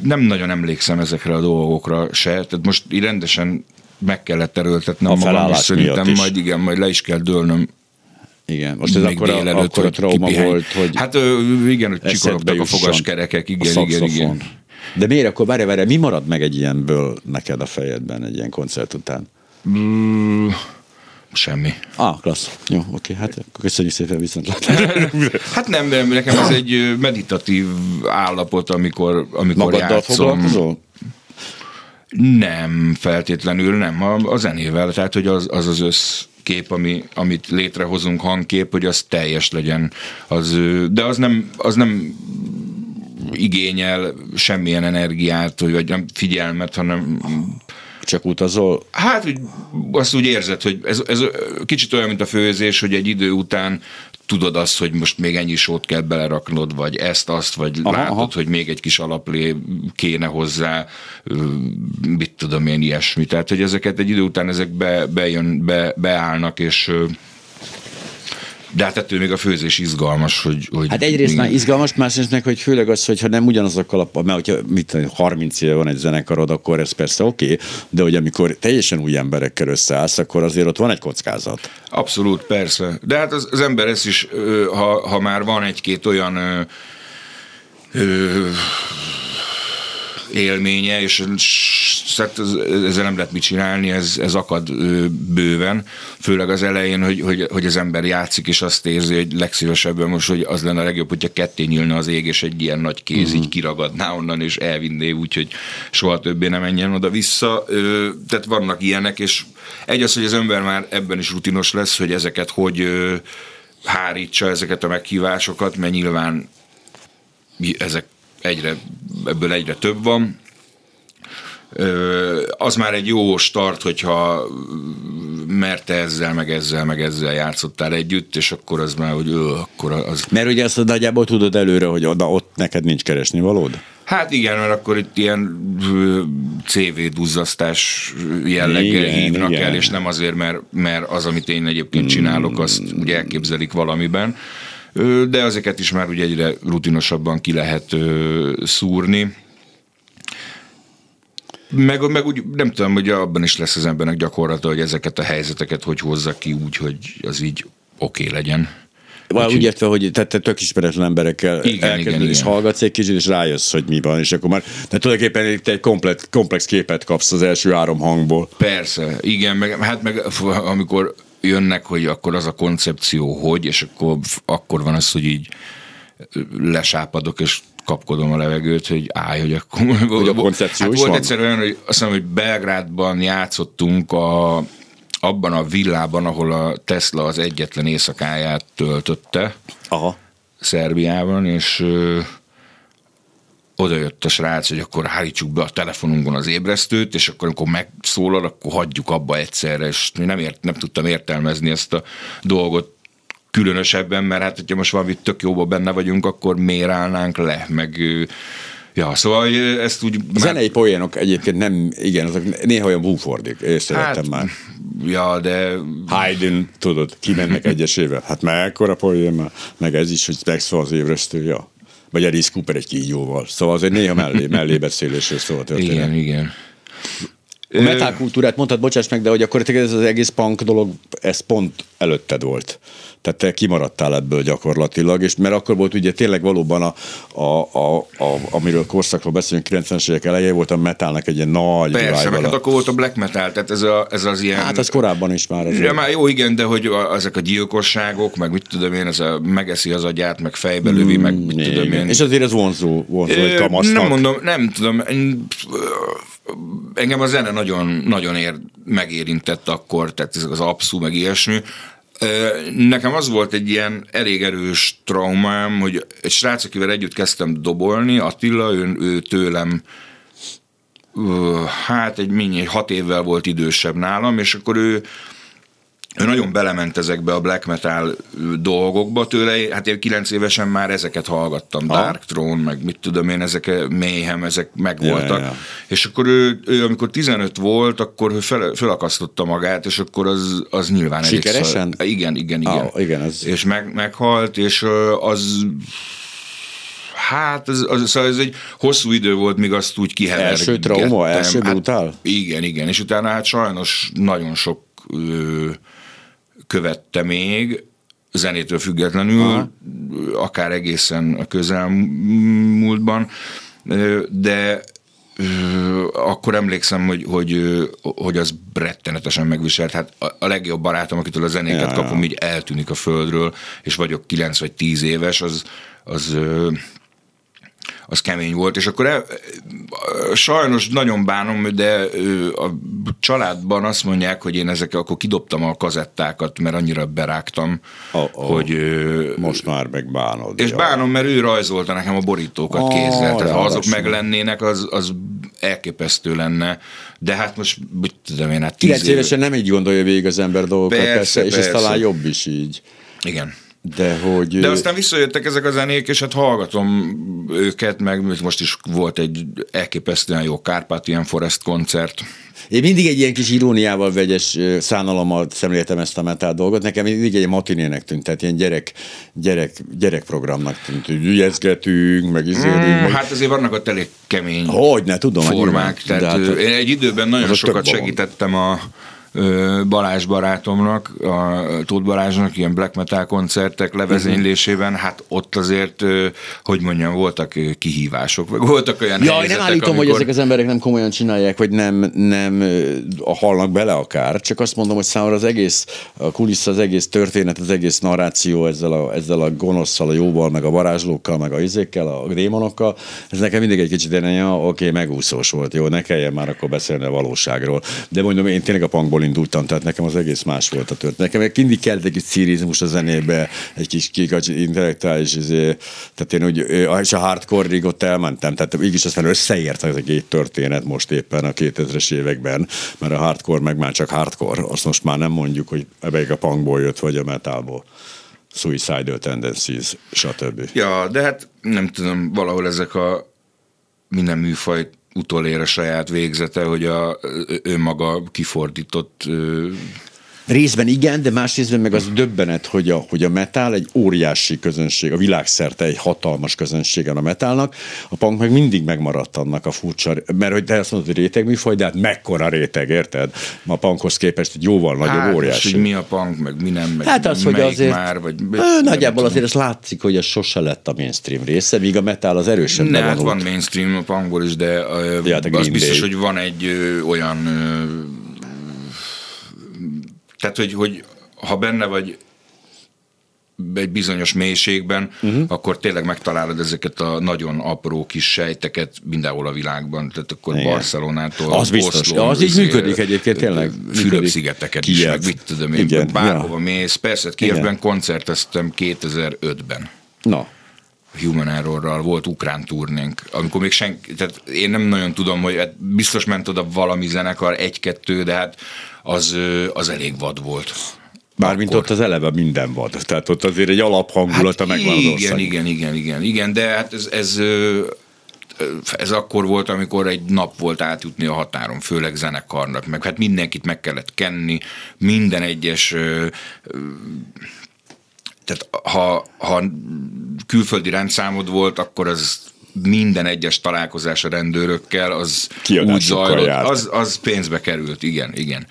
nem nagyon emlékszem ezekre a dolgokra se. Tehát most így rendesen meg kellett erőltetnem a magam, és szerintem is. majd igen, majd le is kell dőlnöm igen, most ez akkor a, akkor a trauma kipihány. volt, hogy Hát igen, hogy csikorogtak a fogaskerekek, igen, a igen, igen. De miért akkor, várj, várj, mi marad meg egy ilyenből neked a fejedben egy ilyen koncert után? Mm, semmi. Ah, klassz. Jó, oké, hát köszönjük szépen viszont Hát nem, nem, nekem ez egy meditatív állapot, amikor, amikor Magaddal játszom. foglalkozol? Nem feltétlenül, nem. A, a zenével, tehát hogy az az, az össz kép, ami, amit létrehozunk, hangkép, hogy az teljes legyen. Az, de az nem, az nem igényel semmilyen energiát, vagy nem figyelmet, hanem csak utazol? Hát úgy, azt úgy érzed, hogy ez, ez kicsit olyan, mint a főzés, hogy egy idő után tudod azt, hogy most még ennyi sót kell beleraknod, vagy ezt, azt, vagy aha, látod, aha. hogy még egy kis alaplé kéne hozzá, mit tudom én, ilyesmi. Tehát, hogy ezeket egy idő után ezek be, bejön, be, beállnak, és de hát ettől még a főzés izgalmas, hogy... hogy hát egyrészt igen. már izgalmas, másrészt meg, hogy főleg az, hogyha nem ugyanazokkal a... Mert hogyha mit, 30 éve van egy zenekarod, akkor ez persze oké, okay, de hogy amikor teljesen új emberekkel összeállsz, akkor azért ott van egy kockázat. Abszolút, persze. De hát az, az ember ez is, ha, ha már van egy-két olyan ö, ö, élménye, és hát ezzel nem lehet mit csinálni, ez, ez akad bőven, főleg az elején, hogy, hogy, hogy az ember játszik, és azt érzi, hogy legszívesebben most, hogy az lenne a legjobb, hogyha ketté nyílna az ég, és egy ilyen nagy kéz uh-huh. így kiragadná onnan, és elvinné úgy, hogy soha többé nem menjen oda-vissza. Tehát vannak ilyenek, és egy az, hogy az ember már ebben is rutinos lesz, hogy ezeket hogy hárítsa ezeket a meghívásokat, mert nyilván ezek egyre, ebből egyre több van. Az már egy jó start, hogyha mert ezzel, meg ezzel, meg ezzel játszottál együtt, és akkor az már, hogy ő, akkor az... Mert ugye azt nagyjából tudod előre, hogy oda, ott neked nincs keresni valód? Hát igen, mert akkor itt ilyen CV duzzasztás jelleggel igen, hívnak igen. el, és nem azért, mert, mert az, amit én egyébként csinálok, azt ugye elképzelik valamiben, de ezeket is már ugye egyre rutinosabban ki lehet szúrni. Meg, meg úgy nem tudom, hogy abban is lesz az embernek gyakorlata, hogy ezeket a helyzeteket hogy hozza ki úgy, hogy az így oké okay legyen. Úgy, úgy értve, hogy te, te tök ismeretlen emberekkel igen, elkezded, igen, és igen. hallgatsz egy kicsit, és rájössz, hogy mi van, és akkor már de tulajdonképpen te egy komplet, komplex képet kapsz az első három hangból. Persze, igen, meg, hát meg amikor jönnek, hogy akkor az a koncepció, hogy, és akkor, akkor van az, hogy így lesápadok, és kapkodom a levegőt, hogy állj, hogy akkor... Hogy a koncepció hát is volt van? egyszer olyan, hogy azt mondom, hogy Belgrádban játszottunk a, abban a villában, ahol a Tesla az egyetlen éjszakáját töltötte. Aha. Szerbiában, és oda jött a srác, hogy akkor hárítsuk be a telefonunkon az ébresztőt, és akkor amikor megszólal, akkor hagyjuk abba egyszerre, és nem, ért, nem tudtam értelmezni ezt a dolgot különösebben, mert hát hogyha most valami tök jóba benne vagyunk, akkor miért állnánk le, meg Ja, szóval ezt úgy... A zenei poénok egyébként nem, igen, azok néha olyan búfordik, észrevettem hát, már. Ja, de... Haydn, tudod, kimennek egyesével. Hát mekkora poén már, meg ez is, hogy megszól az ébresztő, ja. Vagy Alice Cooper egy kígyóval. Szóval azért néha mellé, mellé beszélésről szól a történet. Igen, igen. A metal kultúrát mondtad, bocsáss meg, de hogy akkor ez az egész punk dolog, ez pont előtted volt. Tehát te kimaradtál ebből gyakorlatilag, és mert akkor volt ugye tényleg valóban, a, a, a, a amiről korszakról beszélünk, 90-es évek elején volt a metalnak egy ilyen nagy Persze, meg hát akkor volt a black metal, tehát ez, a, ez az ilyen... Hát az korábban is már. Ez ja, már jó, igen, de hogy a, ezek a gyilkosságok, meg mit tudom én, ez a megeszi az agyát, meg fejbe lövi, mm, meg mit igen. tudom én. És azért ez vonzó, vonzó egy kamasznak. Nem mondom, nem tudom, engem a zene nagyon, nagyon ér, megérintett akkor, tehát ez az abszú, meg ilyesmi. Nekem az volt egy ilyen elég erős traumám, hogy egy srác, akivel együtt kezdtem dobolni, Attila, ő, ő tőlem hát egy, egy hat évvel volt idősebb nálam, és akkor ő ő nagyon belement ezekbe a black metal dolgokba tőle, hát én kilenc évesen már ezeket hallgattam, ha. Dark Throne, meg mit tudom én, ezek Mayhem, ezek megvoltak. Ja, ja, ja. És akkor ő, ő, amikor 15 volt, akkor ő fel, felakasztotta magát, és akkor az, az nyilván Sikeresen? Elég igen, igen, igen. Ah, igen ez... És meg, meghalt, és az Hát, ez, az, szóval ez egy hosszú idő volt, míg azt úgy kihevergettem. Első trauma, első hát, brutál? Igen, igen, és utána hát sajnos nagyon sok ö, követte még, zenétől függetlenül, Aha. akár egészen a közelmúltban, de akkor emlékszem, hogy, hogy, hogy az rettenetesen megviselt. Hát a legjobb barátom, akitől a zenéket ja, kapom, ja. így eltűnik a földről, és vagyok 9 vagy 10 éves, az, az az kemény volt, és akkor el, sajnos nagyon bánom, de a családban azt mondják, hogy én ezek akkor kidobtam a kazettákat, mert annyira berágtam, oh, oh. hogy... Most már meg bánod. És ja. bánom, mert ő rajzolta nekem a borítókat oh, kézzel, tehát ha azok meg lennének, az, az elképesztő lenne, de hát most, mit tudom én, hát tíz évesen nem így gondolja végig az ember dolgokat, persze, persze, és persze. ez talán jobb is így. Igen. De, hogy... De aztán visszajöttek ezek a zenék, és hát hallgatom őket, meg most is volt egy elképesztően jó Carpathian Forest koncert. Én mindig egy ilyen kis iróniával vegyes szánalommal szemléltem ezt a metal dolgot. Nekem mindig egy matinének tűnt, tehát ilyen gyerek, gyerek, gyerekprogramnak tűnt, hogy ügyezgetünk, meg izélünk. Mm, meg... Hát azért vannak a tele kemény Hogy ne, tudom, formák. Tehát hát, én egy időben nagyon sokat segítettem a Balázs barátomnak, a Tóth Balázsnak ilyen black metal koncertek levezénylésében, hát ott azért, hogy mondjam, voltak kihívások, vagy voltak olyan Ja, helyzetek, nem állítom, amikor... hogy ezek az emberek nem komolyan csinálják, vagy nem, nem halnak bele akár, csak azt mondom, hogy számomra az egész a kulissza, az egész történet, az egész narráció ezzel a, ezzel a gonoszszal, a jóval, meg a varázslókkal, meg a izékkel, a démonokkal, ez nekem mindig egy kicsit ilyen, ja, oké, megúszós volt, jó, ne kelljen már akkor beszélni a valóságról. De mondom, én tényleg a punkból indultam, tehát nekem az egész más volt a történet. Nekem mindig kellett egy kis cirizmus a zenébe, egy kis kikacs, intellektuális, izé, tehát én úgy, és a hardcore-rig ott elmentem, tehát mégis aztán összeért ez a két történet most éppen a 2000-es években, mert a hardcore meg már csak hardcore, azt most már nem mondjuk, hogy ebbe a punkból jött, vagy a metalból. Suicidal tendencies, stb. Ja, de hát nem tudom, valahol ezek a minden műfaj utolér a saját végzete, hogy a önmaga kifordított Részben igen, de másrésztben meg az döbbenet, hogy a, hogy a metal egy óriási közönség, a világszerte egy hatalmas közönsége a metalnak, a punk meg mindig megmaradt annak a furcsa, mert hogy te azt mondod, hogy rétegműfaj, de hát mekkora réteg, érted? A punkhoz képest egy jóval nagyobb hát, óriási. hogy mi a punk, meg mi nem, meg hát az, hogy azért, már, vagy... Nagyjából azért az látszik, hogy ez sose lett a mainstream része, míg a metal az erősebb Ne, hát van mainstream a punkból is, de, ja, de az biztos, Day. hogy van egy ö, olyan ö, tehát, hogy, hogy ha benne vagy egy bizonyos mélységben, uh-huh. akkor tényleg megtalálod ezeket a nagyon apró kis sejteket mindenhol a világban. Tehát akkor Igen. Barcelonától, Az biztos. Oszló, az így működik egyébként tényleg. Fülöp-szigeteket is, meg mit tudom én, Igen. bárhova ja. mész. Persze, Kievben koncerteztem 2005-ben. Na. Human Errorral volt ukrán turnénk, amikor még senki, tehát én nem nagyon tudom, hogy hát biztos ment oda valami zenekar, egy-kettő, de hát az, az elég vad volt. Bármint akkor. ott az eleve minden vad. Tehát ott azért egy alaphangulata hát megvan az ország. Igen, igen, igen, igen, igen, de hát ez, ez ez akkor volt, amikor egy nap volt átjutni a határon, főleg zenekarnak, meg hát mindenkit meg kellett kenni, minden egyes tehát ha, ha külföldi rendszámod volt, akkor az minden egyes találkozás a rendőrökkel, az úgy zajlott, az, az pénzbe került, igen, igen.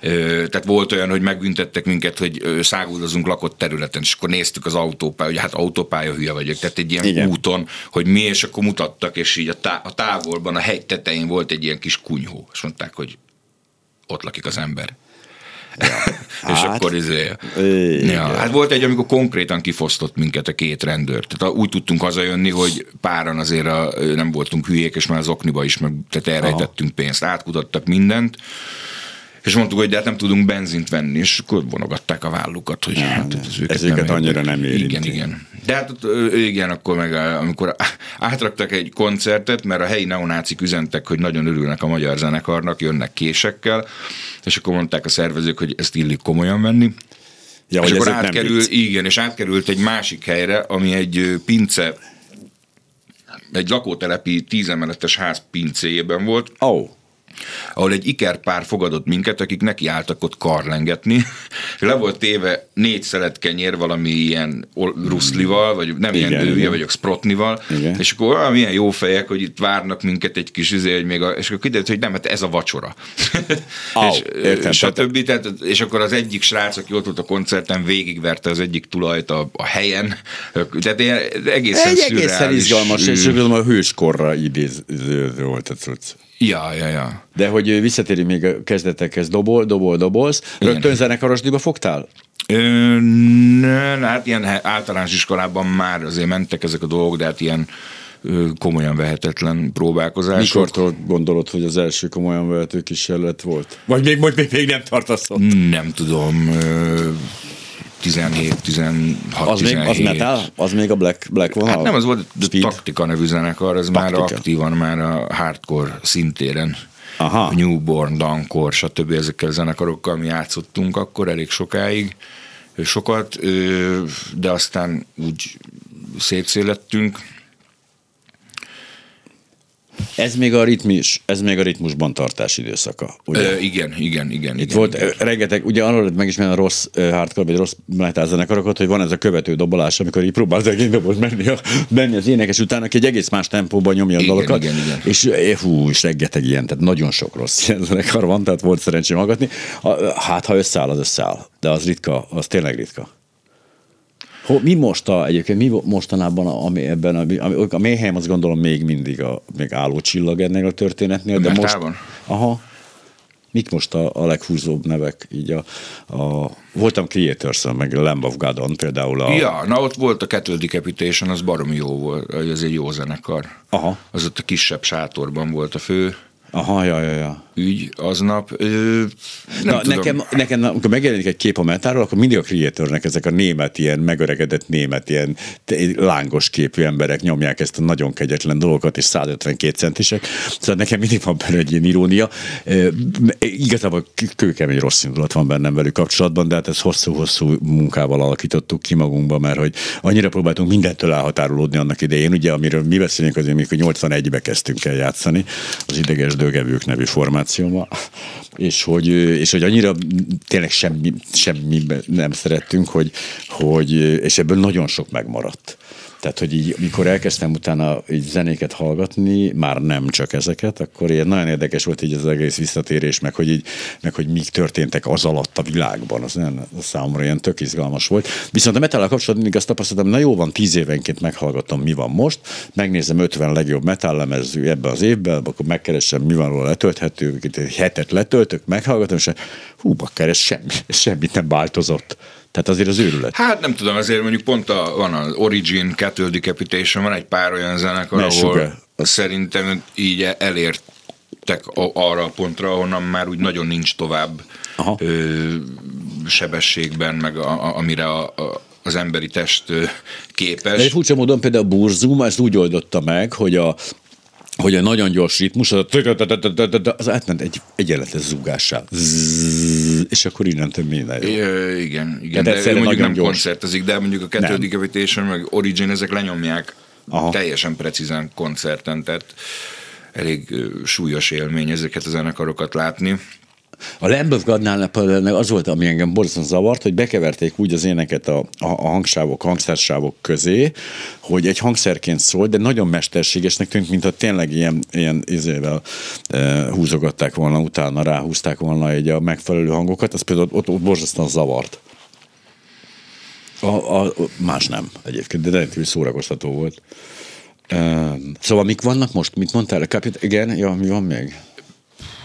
Tehát volt olyan, hogy megbüntettek minket, hogy száguldozunk lakott területen, és akkor néztük az autópálya, hogy hát autópálya hülye vagyok, tehát egy ilyen Igen. úton, hogy mi, és akkor mutattak, és így a, tá- a távolban, a hegy tetején volt egy ilyen kis kunyhó, és mondták, hogy ott lakik az ember. Ja. és hát, akkor izé... Ja, hát volt egy, amikor konkrétan kifosztott minket a két rendőr. Tehát úgy tudtunk hazajönni, hogy páran azért a, nem voltunk hülyék, és már az okniba is, meg, tehát elrejtettünk pénzt, átkutattak mindent, és mondtuk, hogy de hát nem tudunk benzint venni, és akkor vonogatták a vállukat, hogy ja, hát ez őket, ez őket nem annyira nem érinti. Igen, igen. De hát igen, akkor meg amikor átraktak egy koncertet, mert a helyi neonácik üzentek, hogy nagyon örülnek a magyar zenekarnak, jönnek késekkel, és akkor mondták a szervezők, hogy ezt illik komolyan venni. Ja, és akkor átkerül, igen, és átkerült egy másik helyre, ami egy pince, egy lakótelepi tízemeletes ház pincéjében volt. Oh ahol egy ikerpár fogadott minket, akik nekiálltak ott karlengetni. Le volt téve négy szelet kenyér valami ilyen ruszlival, vagy nem igen, ilyen ője, vagyok sprotnival, igen. és akkor olyan milyen jó fejek, hogy itt várnak minket egy kis izé, hogy még a, és akkor kiderült, hogy nem, hát ez a vacsora. Oh, és, értem, stb. Tehát, és akkor az egyik srác, aki ott volt a koncerten, végigverte az egyik tulajt a, a helyen. Tehát ilyen egészen egy egészen izgalmas, és a hőskorra idéző volt a cucc. Ja, ja, ja. De hogy visszatérünk még a kezdetekhez, dobol, dobol, dobolsz. Rögtön zenekarosdiba fogtál? Ö, ne, hát ilyen általános iskolában már azért mentek ezek a dolgok, de hát ilyen komolyan vehetetlen próbálkozások. Mikortól gondolod, hogy az első komolyan vehető kísérlet volt? Vagy még, még, még nem tartasz ott? Nem tudom. 17, 16, az 17. Még, az metal? Az még a Black, Black vonal? Hát nem, az volt a Taktika nevű zenekar, ez Taktika. már aktívan, már a hardcore szintéren. Aha. Newborn, Dankor, stb. ezekkel a zenekarokkal mi játszottunk akkor elég sokáig, sokat, de aztán úgy szétszélettünk, ez még a ritmus, ez még a ritmusban tartás időszaka, ugye? Ö, igen, igen, igen. Itt igen, volt igen. rengeteg, ugye arról megismerni a rossz hardcore, vagy rossz metal zenekarokat, hogy van ez a követő dobolás, amikor így próbál egy doboz menni, a, menni az énekes után, aki egy egész más tempóban nyomja a dalokat. Igen, igen. És hú, és rengeteg ilyen, tehát nagyon sok rossz ilyen zenekar van, tehát volt szerencsém hallgatni. Hát, ha összeáll, az összeáll. De az ritka, az tényleg ritka. Mi most a, egyébként mi mostanában, ami ebben, a, a mélyhelyem azt gondolom még mindig a, még álló csillag ennél a történetnél, de most, aha, mik most a, a leghúzóbb nevek? Így a, a, voltam creators meg Lamb of God-on például. A... Ja, na ott volt a Cattle Decapitation, az baromi jó volt, az egy jó zenekar. Aha. Az ott a kisebb sátorban volt a fő Aha, ja, ja, ja. ügy aznap. Ö, Na, tudom. nekem, nekem, amikor megjelenik egy kép a metáról, akkor mindig a creatornek ezek a német, ilyen megöregedett német, ilyen lángos képű emberek nyomják ezt a nagyon kegyetlen dolgokat, és 152 centisek. Szóval nekem mindig van benne egy ilyen irónia. E, igazából kőkemény rossz indulat van bennem velük kapcsolatban, de hát ezt hosszú-hosszú munkával alakítottuk ki magunkba, mert hogy annyira próbáltunk mindentől elhatárolódni annak idején, ugye, amiről mi beszélünk azért, mikor 81-be kezdtünk el játszani, az ideges dögevők nevű formációval, és hogy, és hogy annyira tényleg semmi, semmi nem szerettünk, hogy, hogy, és ebből nagyon sok megmaradt. Tehát, hogy így, mikor elkezdtem utána így zenéket hallgatni, már nem csak ezeket, akkor ilyen nagyon érdekes volt így az egész visszatérés, meg hogy, így, meg hogy mik történtek az alatt a világban, az, nagyon, az számomra ilyen tök izgalmas volt. Viszont a metal kapcsolatban mindig azt tapasztaltam, na jó van, tíz évenként meghallgatom, mi van most, megnézem 50 legjobb metal lemez ebben az évben, akkor megkeresem, mi van róla letölthető, hetet letöltök, meghallgatom, és hú, bakker, ez semmi, ez semmit nem változott. Tehát azért az őrület. Hát nem tudom, azért mondjuk pont a, van az Origin, Cattle Decapitation, van egy pár olyan zenekar, Ne ahol sugár. szerintem így elértek arra a pontra, ahonnan már úgy nagyon nincs tovább Aha. ö, sebességben, meg a, a, amire a, a, az emberi test De képes. egy furcsa módon például a Burzum ezt úgy oldotta meg, hogy a hogy a nagyon gyors ritmus, az, a az átment egy egyenletes zúgással. És akkor innentől minden jó. Ö, igen, igen. De ő egyszerre mondjuk nem gyors. koncertezik, de mondjuk a Nem. Decapitation, meg Origin, ezek lenyomják Aha. teljesen precízen koncerten, tehát elég súlyos élmény ezeket a zenekarokat látni. A Lamb of God-nál például az volt, ami engem borzasztóan zavart, hogy bekeverték úgy az éneket a, a, a hangsávok, hangszersávok közé, hogy egy hangszerként szólt, de nagyon mesterségesnek tűnt, mint ha tényleg ilyen, ilyen izével e, húzogatták volna, utána ráhúzták volna egy a megfelelő hangokat, az például ott, ott borzasztóan zavart. A, a, más nem egyébként, de rendkívül szórakoztató volt. E, szóval mik vannak most? Mit mondtál? Kapit, igen, ja, mi van még?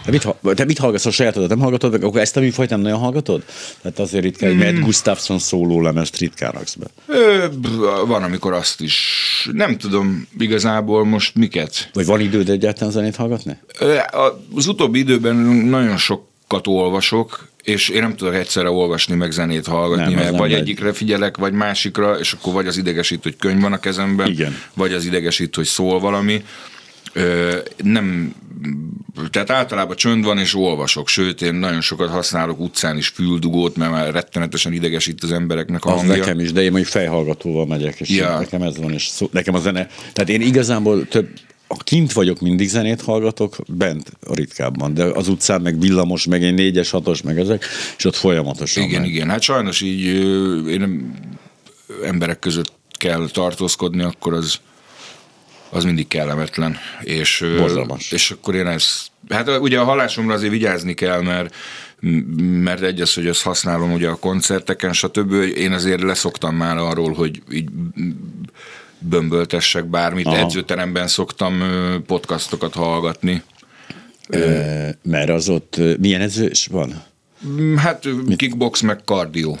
Te mit, ha- te mit hallgatsz a sajátodat? Nem hallgatod meg? Akkor ezt a műfajt nem nagyon hallgatod? Tehát azért ritkán, hogy Matt Gustafson szóló lemezt ritkán raksz be. Ö, van, amikor azt is, nem tudom igazából most miket. Vagy van időd egyáltalán zenét hallgatni? Ö, Az utóbbi időben nagyon sokat olvasok, és én nem tudok egyszerre olvasni, meg zenét hallgatni, Nem, mert nem vagy megy. egyikre figyelek, vagy másikra, és akkor vagy az idegesít, hogy könyv van a kezemben, Igen. vagy az idegesít, hogy szól valami. Nem, tehát általában csönd van, és olvasok, sőt, én nagyon sokat használok utcán is füldugót, mert már rettenetesen idegesít az embereknek a Az hangja. nekem is, de én mondjuk fejhallgatóval megyek, és Ja. nekem ez van, és szó, nekem a zene, tehát én igazából több, ha kint vagyok, mindig zenét hallgatok, bent ritkábban, de az utcán meg villamos, meg egy négyes, hatos, meg ezek, és ott folyamatosan Igen, megy. igen. Hát sajnos így én emberek között kell tartózkodni, akkor az az mindig kellemetlen. És, Borzalmas. és akkor én ezt, hát ugye a hallásomra azért vigyázni kell, mert mert egy az, hogy ezt használom ugye a koncerteken, stb. Én azért leszoktam már arról, hogy így bömböltessek bármit. Aha. Edzőteremben szoktam podcastokat hallgatni. Ö, mert az ott, milyen ez is van? Hát ö, kickbox meg kardió.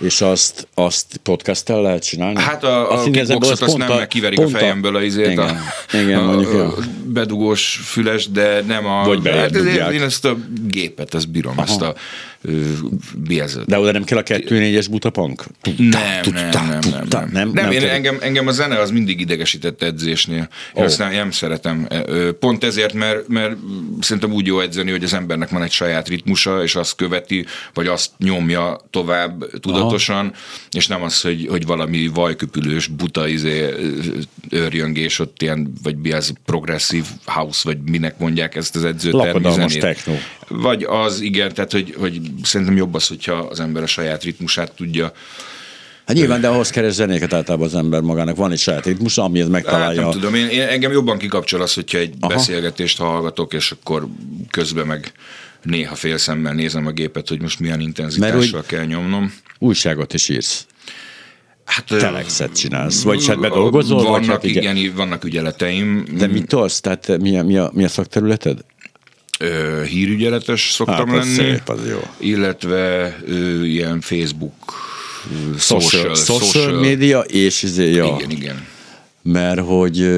És azt, azt podcasttel lehet csinálni? Hát a, a Azt igazából kickboxot az azt nem, a- meg kiverik a fejemből a izét, Igen, a, igen a, mondjuk, a, a bedugós füles, de nem a... Vagy hát ezért én ezt a gépet, ezt bírom, Aha. ezt a biezőt. De oda nem kell a 2-4-es butapank? Nem, nem, nem, nem, nem. nem, nem én, kell. engem, engem a zene az mindig idegesített edzésnél. Én Ó. azt nem, szeretem. Ö, Pont ezért, mert, mert szerintem úgy jó edzeni, hogy az embernek van egy saját ritmusa, és azt követi, vagy azt nyomja tovább tudatosan, és nem az, hogy, hogy valami vajköpülős, buta izé, őrjöngés ott ilyen, vagy mi az progresszív house, vagy minek mondják ezt az edzőtermi Lakodalmas techno. Vagy az, igen, tehát hogy, hogy szerintem jobb az, hogyha az ember a saját ritmusát tudja Hát nyilván, de ahhoz keres zenéket általában az ember magának. Van egy saját ritmus, amihez Hát megtalálja. nem tudom, én, én, engem jobban kikapcsol az, hogyha egy Aha. Beszélgetést hallgatok, és akkor közben meg néha félszemmel nézem a gépet, hogy most milyen intenzitással Mert kell nyomnom. Újságot is írsz. Hát, Telexet csinálsz. Vagy hát bedolgozol, vagy vannak, hát igen. igen, vannak ügyeleteim. De mit tolsz? Tehát mi a, mi a, mi a szakterületed? Ö, hírügyeletes szoktam Hát, az lenni. szép, az jó. Illetve ö, ilyen Facebook, social, social, social, média, és izé, ja. Igen, igen. mert hogy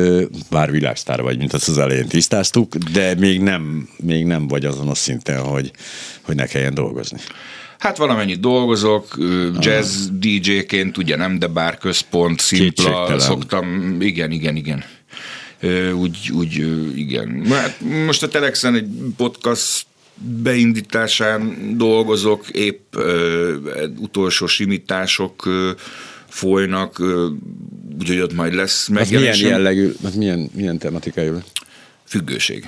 bár világsztár vagy, mint azt az elején tisztáztuk, de még nem, még nem vagy azon a szinten, hogy, hogy ne kelljen dolgozni. Hát valamennyit dolgozok, jazz DJ-ként, ugye nem, de bár központ, szimpla, szoktam, igen, igen, igen. Úgy, úgy, igen. Hát most a Telexen egy podcast beindításán dolgozok, épp ö, utolsó simítások ö, folynak, ö, úgyhogy ott majd lesz Az milyen megjelenésem. jellegű, az milyen, milyen tematikájú? Függőség.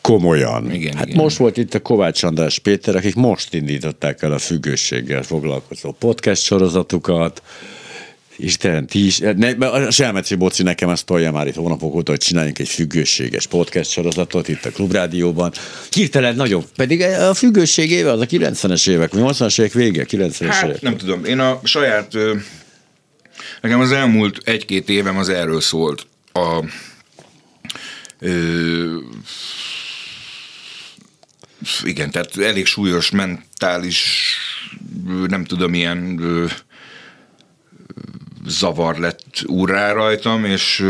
Komolyan. Igen, hát igen. most volt itt a Kovács András Péter, akik most indították el a függőséggel foglalkozó podcast sorozatukat, Isten, ti is, ne, a Selmeci Boci nekem ezt tolja már itt hónapok óta, hogy csináljunk egy függőséges podcast sorozatot itt a Klubrádióban. Hirtelen nagyon, pedig a függőség éve az a 90-es évek, 80-as évek vége, 90-es évek. Hát nem tudom, én a saját, nekem az elmúlt egy-két évem az erről szólt. A, ö, igen, tehát elég súlyos mentális, nem tudom, ilyen ö, zavar lett úrrá rajtam, és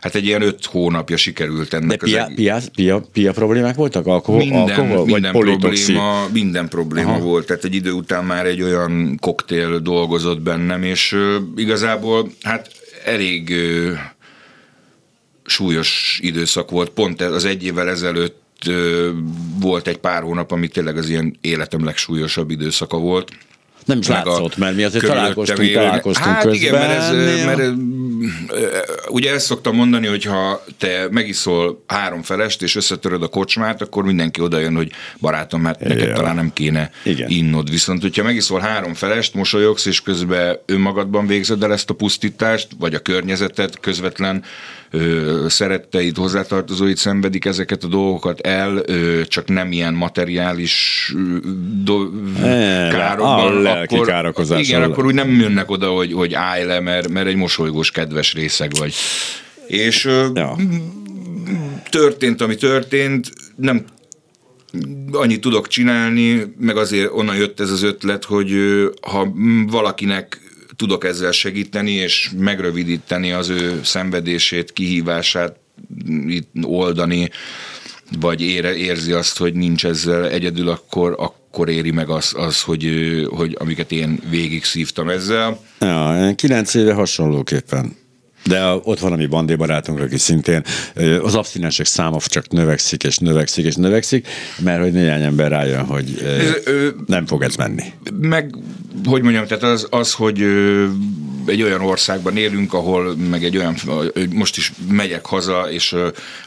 hát egy ilyen öt hónapja sikerült De ennek az pia, egész- pia, pia, pia problémák voltak? Alkohol, minden, alkohol minden vagy probléma, minden probléma Aha. Volt, tehát egy idő után már egy olyan koktél dolgozott bennem, és igazából hát elég súlyos időszak volt, pont ez az egy évvel ezelőtt volt egy pár hónap, ami tényleg az ilyen életem legsúlyosabb időszaka volt. Nem is látszott, mert mi azért találkoztunk, élő- találkoztunk hát közben. igen, mert, ez, néha. mert ö, ö, ugye ezt szoktam mondani, hogy ha te megiszol három felest, és összetöröd a kocsmát, akkor mindenki oda jön, hogy barátom, hát neked Ja. talán nem kéne Igen. innod. Viszont, hogyha megiszol három felest, mosolyogsz, és közben önmagadban végzed el ezt a pusztítást, vagy a környezeted közvetlen ö, szeretteid, hozzátartozóid szenvedik ezeket a dolgokat el, ö, csak nem ilyen materiális do, E, károkban, a lelki károkozással. igen, akkor úgy nem jönnek oda, hogy, hogy állj le, mert, mert egy mosolygós, kedves részeg vagy. És ö, Ja. történt, ami történt, nem annyit tudok csinálni, meg azért onnan jött ez az ötlet, hogy ha valakinek tudok ezzel segíteni, és megrövidíteni az ő szenvedését, kihívását, itt oldani, vagy ére, érzi azt, hogy nincs ezzel egyedül, akkor, akkor éri meg az, az hogy, hogy amiket én végig szívtam ezzel. Ja, kilenc éve hasonlóképpen. De ott van a mi bandi barátunk, aki szintén az abszinensek száma csak növekszik, és növekszik, és növekszik, mert hogy néhány ember rájön, hogy Ez, nem fog ez menni. meg, hogy mondjam, tehát az, az hogy egy olyan országban élünk, ahol meg egy olyan, most is megyek haza, és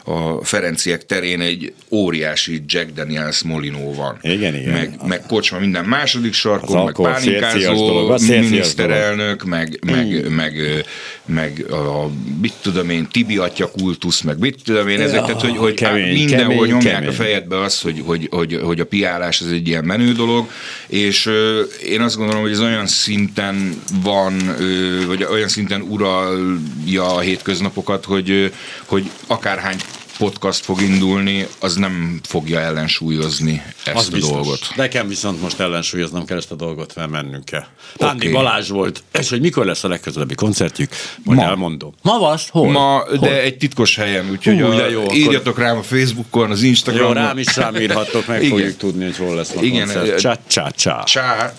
a Ferenciek terén egy óriási Jack Daniels Molinó van. Igen, igen. Meg, meg kocsma minden második sarkon, meg pálinkázó, miniszterelnök, meg, meg, meg, ö, meg a, mit tudom én, Tibi atya kultusz, meg mit tudom én, ezek, Ja, tehát, hogy, hogy kemény, mindenhol kemény, nyomják kemény. a fejedbe azt, hogy, hogy, hogy, hogy a piálás ez egy ilyen menő dolog, és én azt gondolom, hogy ez olyan szinten van, ö, vagy olyan szinten uralja a hétköznapokat, hogy, hogy akárhány podcast fog indulni, az nem fogja ellensúlyozni ezt Az a biztos. dolgot. Nekem viszont most ellensúlyoznom kell ezt a dolgot, mert mennünk kell. Pándi Oké. Balázs volt, és hogy mikor lesz a legközelebbi koncertjük, majd Ma. elmondom. Ma vas? Hol? Ma, Hol? de egy titkos helyen, úgyhogy Hú, a, jó, akkor- írjatok rám a Facebookon, az Jó, Instagramon. rám is rám írhattok, meg Igen. fogjuk tudni, hogy hol lesz a Igen, koncert. Csá, csá, csá. Csá!